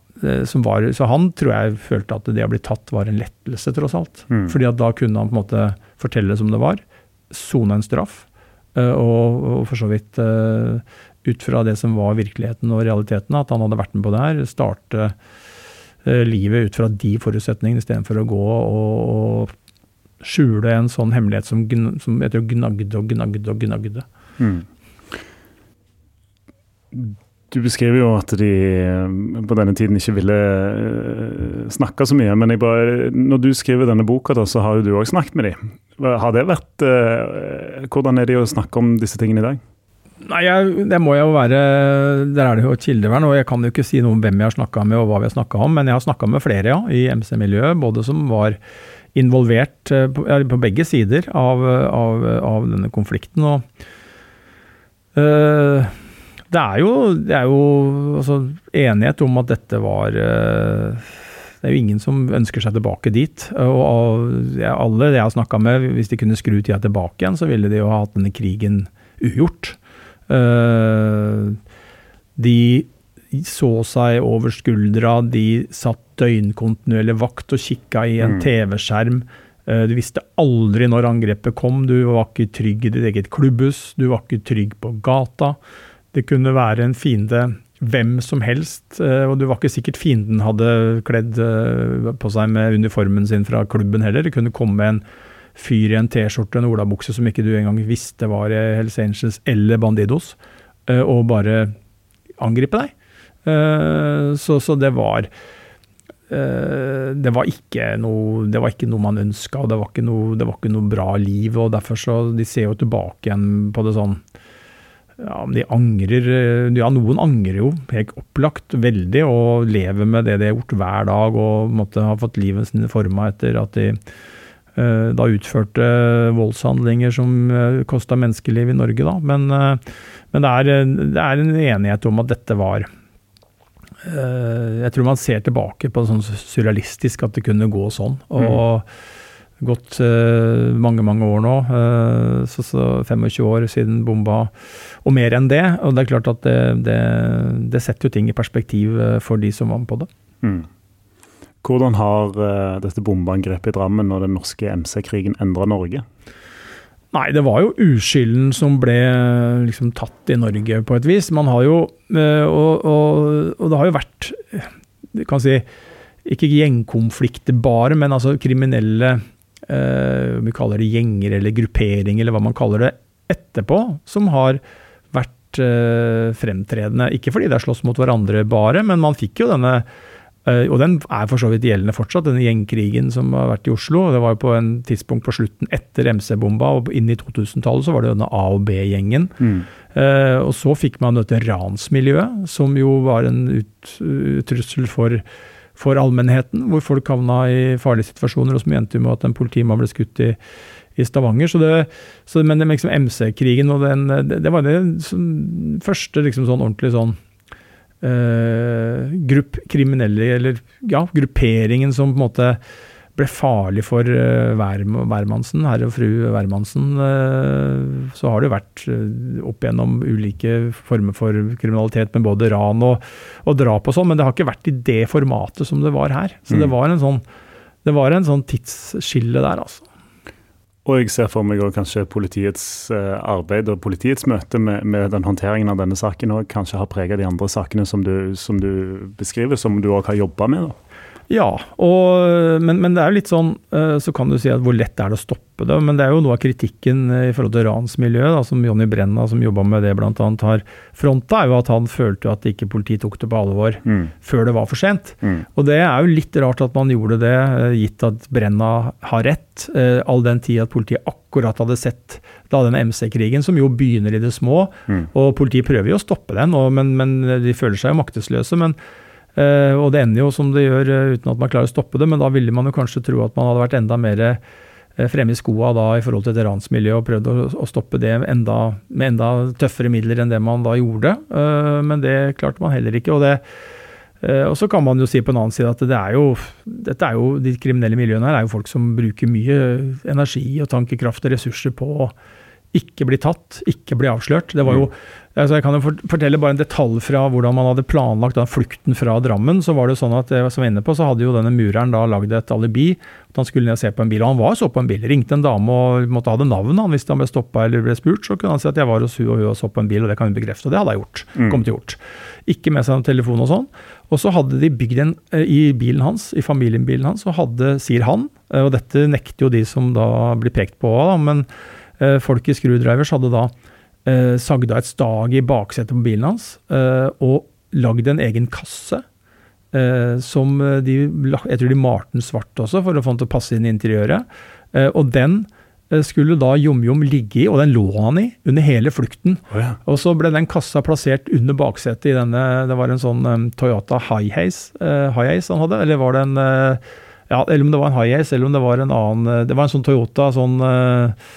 som var, Så han tror jeg følte at det å bli tatt var en lettelse, tross alt. Mm. Fordi at da kunne han på en måte fortelle som det var sone en straff. Eh, og, og, for så vidt uh, ut fra det som var virkeligheten og realiteten, at han hadde vært med på det her, starte uh, livet ut fra de forutsetningene istedenfor å gå og, og, skjule en sånn hemmelighet som, som jeg tror gnagde og gnagde og gnagde. Mm. Du beskriver jo at de på denne tiden ikke ville snakke så mye. Men bare, når du skriver denne boka, da, så har jo du òg snakket med dem. Har det vært uh, Hvordan er det å snakke om disse tingene i dag? Nei, jeg, Det må jeg jo være Der er det jo et kildevern, og jeg kan jo ikke si noe om hvem jeg har snakka med og hva vi har snakka om, men jeg har snakka med flere ja, i MC-miljøet, både som var involvert på, på, begge sider av, av, av denne konflikten. og uh, det er jo, det er jo altså, enighet om at dette var det er jo ingen som ønsker seg tilbake dit. Og alle jeg har snakka med, hvis de kunne skru tida tilbake igjen, så ville de jo ha hatt denne krigen ugjort. Eh, de så seg over skuldra, de satt døgnkontinuerlig vakt og kikka i en mm. TV-skjerm. Eh, du visste aldri når angrepet kom, du var ikke trygg i ditt eget klubbhus, du var ikke trygg på gata. Det kunne være en fiende hvem som helst. Eh, og det var ikke sikkert fienden hadde kledd eh, på seg med uniformen sin fra klubben heller. Det kunne komme en fyr i en T-skjorte og en olabukse som ikke du engang visste var Hells Angels eller Bandidos, eh, og bare angripe deg. Så, så det var det var, noe, det var ikke noe man ønska, og det var, noe, det var ikke noe bra liv. og derfor så De ser jo tilbake igjen på det sånn ja, de angrer Ja, noen angrer jo helt opplagt veldig, og lever med det de har gjort hver dag, og måtte ha fått livet sine forma etter at de uh, da utførte voldshandlinger som uh, kosta menneskeliv i Norge, da. Men, uh, men det, er, det, er, en enighet om at dette var Jeg tror man ser tilbake på det sånn surrealistisk at det kunne gå sånn. og mm gått uh, mange, mange år nå. Uh, så, så, 25 år siden bomba, og mer enn det. Og det er klart at det, det, det setter jo ting i perspektiv uh, for de som var med på det. Mm. Hvordan har dette bombeangrepet i Drammen og den norske MC-krigen endra Norge? Nei, det var jo uskylden som ble liksom tatt i Norge på et vis. Man har jo Og, og, og det har jo vært, kan si, ikke gjengkonflikter bare, men altså kriminelle eh, vi kaller det gjenger eller gruppering, eller hva man kaller det, etterpå, som har vært eh, fremtredende. Ikke fordi det har slåss mot hverandre bare, men man fikk jo denne eh, og den er for så vidt gjeldende fortsatt, denne gjengkrigen som har vært i Oslo. Det var jo på en tidspunkt på slutten etter MC-bomba, og inn i 2000-tallet så var det denne A- og B-gjengen. Mm. Uh, og så fikk man dette ransmiljøet, som jo var en ut, uh, trussel for for allmennheten, hvor folk havna i farlige situasjoner, og som endte med at en politimann ble skutt i, i Stavanger. Så det, så, men liksom MC-krigen og den, det, det, var det første liksom sånn ordentlig sånn uh, grupp kriminelle, eller ja, grupperingen som på en måte ble farlig for hvermannsen, herre og fru hvermannsen, uh, så har det jo vært uh, opp gjennom ulike former for kriminalitet med både ran og, og drap og sånn, men det har ikke vært i det formatet som det var her. Så mm. det var en sånn det var en sånn tidsskille der, altså. Og jeg ser for meg også kanskje politiets arbeid og politiets møte med, med den håndteringen av denne saken òg kanskje har preget de andre sakene som du, som du beskriver, som du òg har jobba med? da? Ja, og, men, men, det er jo litt sånn eh, Så kan du si at hvor lett er det å stoppe det? Men det er jo noe av kritikken eh, i forhold til ransmiljøet, som Jonny Brenna, som jobba med det bl.a., har fronta, er jo at han følte at ikke politiet tok det på alvor mm. før det var for sent. Mm. Og det er jo litt rart at man gjorde det, eh, gitt at Brenna har rett, all den tid at politiet akkurat hadde sett da den MC-krigen, som jo begynner i det små. Mm. Og politiet prøver jo å stoppe den, og, men, men, de føler seg jo maktesløse. men og det ender jo som det gjør uh, uten at man klarer å stoppe det, men da ville man jo kanskje tro at man hadde vært enda mer uh, fremme i skoa da i forhold til et ransmiljø og prøvd å, stoppe det enda, med enda tøffere midler enn det man da gjorde. men det klarte man heller ikke. og det og så kan man jo si på en annen side at det er jo, dette er jo, de kriminelle miljøene her er jo folk som bruker mye energi og tankekraft og ressurser på ikke bli tatt, ikke bli avslørt. Det var jo Altså jeg kan jo fortelle bare en detalj fra hvordan man hadde planlagt den flukten fra Drammen. så var det sånn at eh, som jeg var inne på, så hadde jo denne mureren da lagd et alibi. at Han skulle ned og se på en bil, og han var så på en bil. Ringte en dame og måtte ha det navnet. Han, hvis han ble stoppa eller ble spurt, så kunne han si at jeg var hos hun og hun og så på en bil, og det kan hun bekrefte. Og det hadde jeg gjort. Mm. kommet til gjort. Ikke med seg noen telefon og sånn. Og så hadde de bygd en eh, i bilen hans, i familiebilen hans, og hadde, sier han, eh, og dette nekter jo de som da blir pekt på, da, men folk i Screwdrivers hadde da eh, sagde av et stag i baksetet på bilen hans eh, og lagd en egen kasse. Eh, som de, jeg tror de malte den svart også, for å få den til å passe inn i interiøret. Eh, og den eh, skulle da Jom-Jom ligge i, og den lå han i under hele flukten. Oh, ja. Og så ble den kassa plassert under baksetet i denne Det var en sånn um, Toyota High-Haze uh, high han hadde, eller var det en uh, Ja, eller om det var en High-Haze, eller om det var en annen Det var en sånn Toyota sånn uh,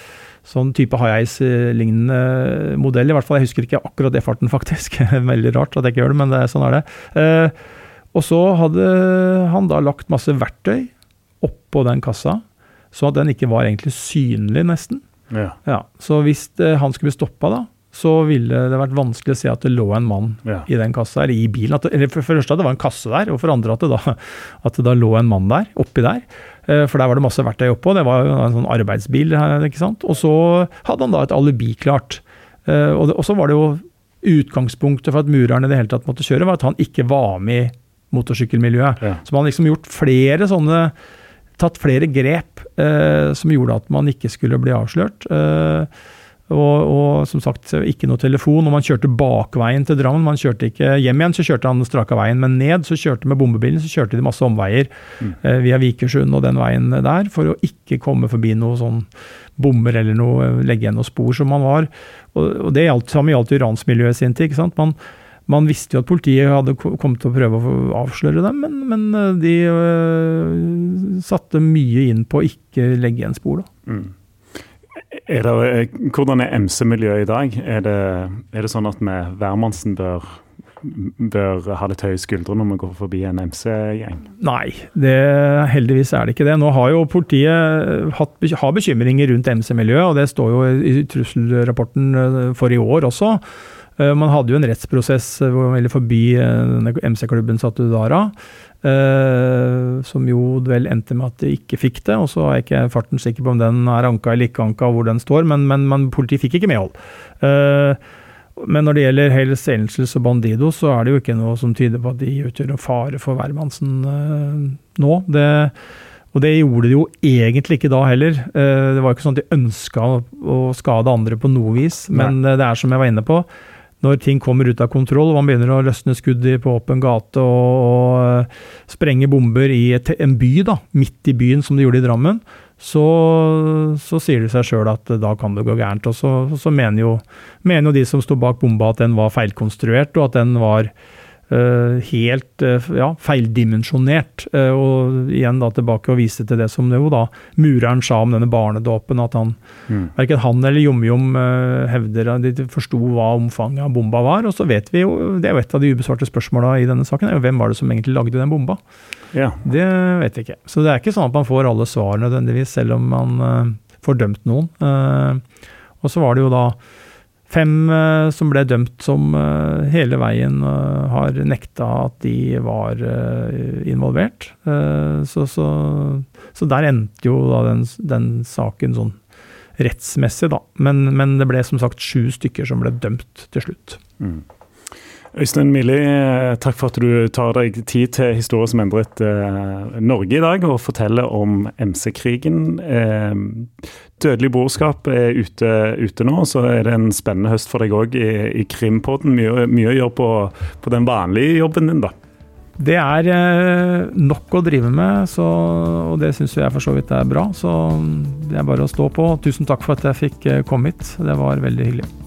sånn type high-ice-lignende modell. I hvert fall, Jeg husker ikke akkurat det farten, faktisk. Veldig rart at jeg ikke gjør det, men det, sånn er det. Eh, og så hadde han da lagt masse verktøy oppå den kassa, så at den ikke var egentlig synlig, nesten. Ja. ja så hvis det, han skulle bli stoppa, da, så ville det vært vanskelig å se at det lå en mann ja. i den kassa, eller i bilen. Det, eller for det første at det var en kasse der, og for andre at det da, at det da lå en mann der, oppi der. Eh, for der var det masse verktøy oppå. Det var en sånn arbeidsbil. ikke sant? Og så hadde han da et alibi klart. Eh, og, så var det jo utgangspunktet for at mureren i det hele tatt måtte kjøre, var at han ikke var med i motorsykkelmiljøet. Ja. Så man har liksom gjort flere sånne Tatt flere grep eh, som gjorde at man ikke skulle bli avslørt. Eh, Og, og, som sagt, ikke noe telefon. Og man kjørte bakveien til Drammen. Man kjørte ikke hjem igjen, så kjørte han straka veien. Men ned, så kjørte med bombebilen, så kjørte de masse omveier mm. eh, via Vikersund og den veien der, for å ikke komme forbi noe sånn bommer eller noe, legge igjen noe spor som man var. Og, og det gjaldt, samme gjaldt jo ransmiljøet sin tid. ikke sant? Man, man visste jo at politiet hadde kommet til å prøve å avsløre dem, men, men eh, de øh, satte mye inn på å ikke legge igjen spor. da. Mm. Er det, eh, hvordan er MC-miljøet i dag? Er det, er det, sånn at vi hvermannsen bør, bør ha litt høye skuldre når vi går forbi en MC-gjeng? Nei, det, heldigvis er det ikke det. Nå har jo politiet hatt, har bekymringer rundt MC-miljøet, og det står jo i trusselrapporten eh, for i år også. Eh, man hadde jo en rettsprosess hvor man ville forby MC-klubben Satudara. Som jo vel endte med at de ikke fikk det. og Så er jeg ikke farten sikker på om den er anka eller ikke anka, hvor den står, men, men, men politiet fikk ikke medhold. Men når det gjelder Hells Angels og Bandido, så er det jo ikke noe som tyder på at de utgjør en fare for hvermannsen nå. Det, og det gjorde de jo egentlig ikke da heller. det var ikke sånn at de ønska å skade andre på noe vis, men det er som jeg var inne på når ting kommer ut av kontroll, og man begynner å løsne skudd på åpen gate og, og eh, sprenge bomber i et, en by, da, midt i byen, som de gjorde i Drammen, så, så sier det seg sjøl at da kan det gå gærent. Og så, så mener, jo, mener, jo, de som sto bak bomba at den var feilkonstruert, og at den var helt uh, ja, feildimensjonert. Uh, og igjen da tilbake og vise til det som det jo da mureren sa om denne barnedåpen. At han, mm. verken han eller Jomjom hevder at de forsto hva omfanget av bomba var. Og så vet vi jo, det er jo et av de ubesvarte spørsmåla i denne saken, er jo hvem var det som egentlig lagde den bomba? Ja. Det vet vi ikke. Så det er ikke sånn at man får alle svar nødvendigvis, selv om man får dømt noen. og så var det jo da Fem uh, som ble dømt som uh, hele veien uh, har nekta at de var involvert. Så, så, så, der endte jo den, den saken sånn rettsmessig, da. Men, men, det ble som sagt sju stykker som ble dømt til slutt. Mm. Øystein Mili, takk for at du tar deg tid til historie som endret eh, Norge i dag, og forteller om MC-krigen. Dødelig brorskap er ute, ute, nå, så er det en spennende høst for deg òg i, i Krimpodden. Mye, mye, å gjøre på, på, den vanlige jobben din, da. Det er eh, nok å drive med, så, og det syns jeg for så vidt er bra. Så det er bare å stå på. Tusen takk for at jeg fikk eh, komme hit. Det var veldig hyggelig.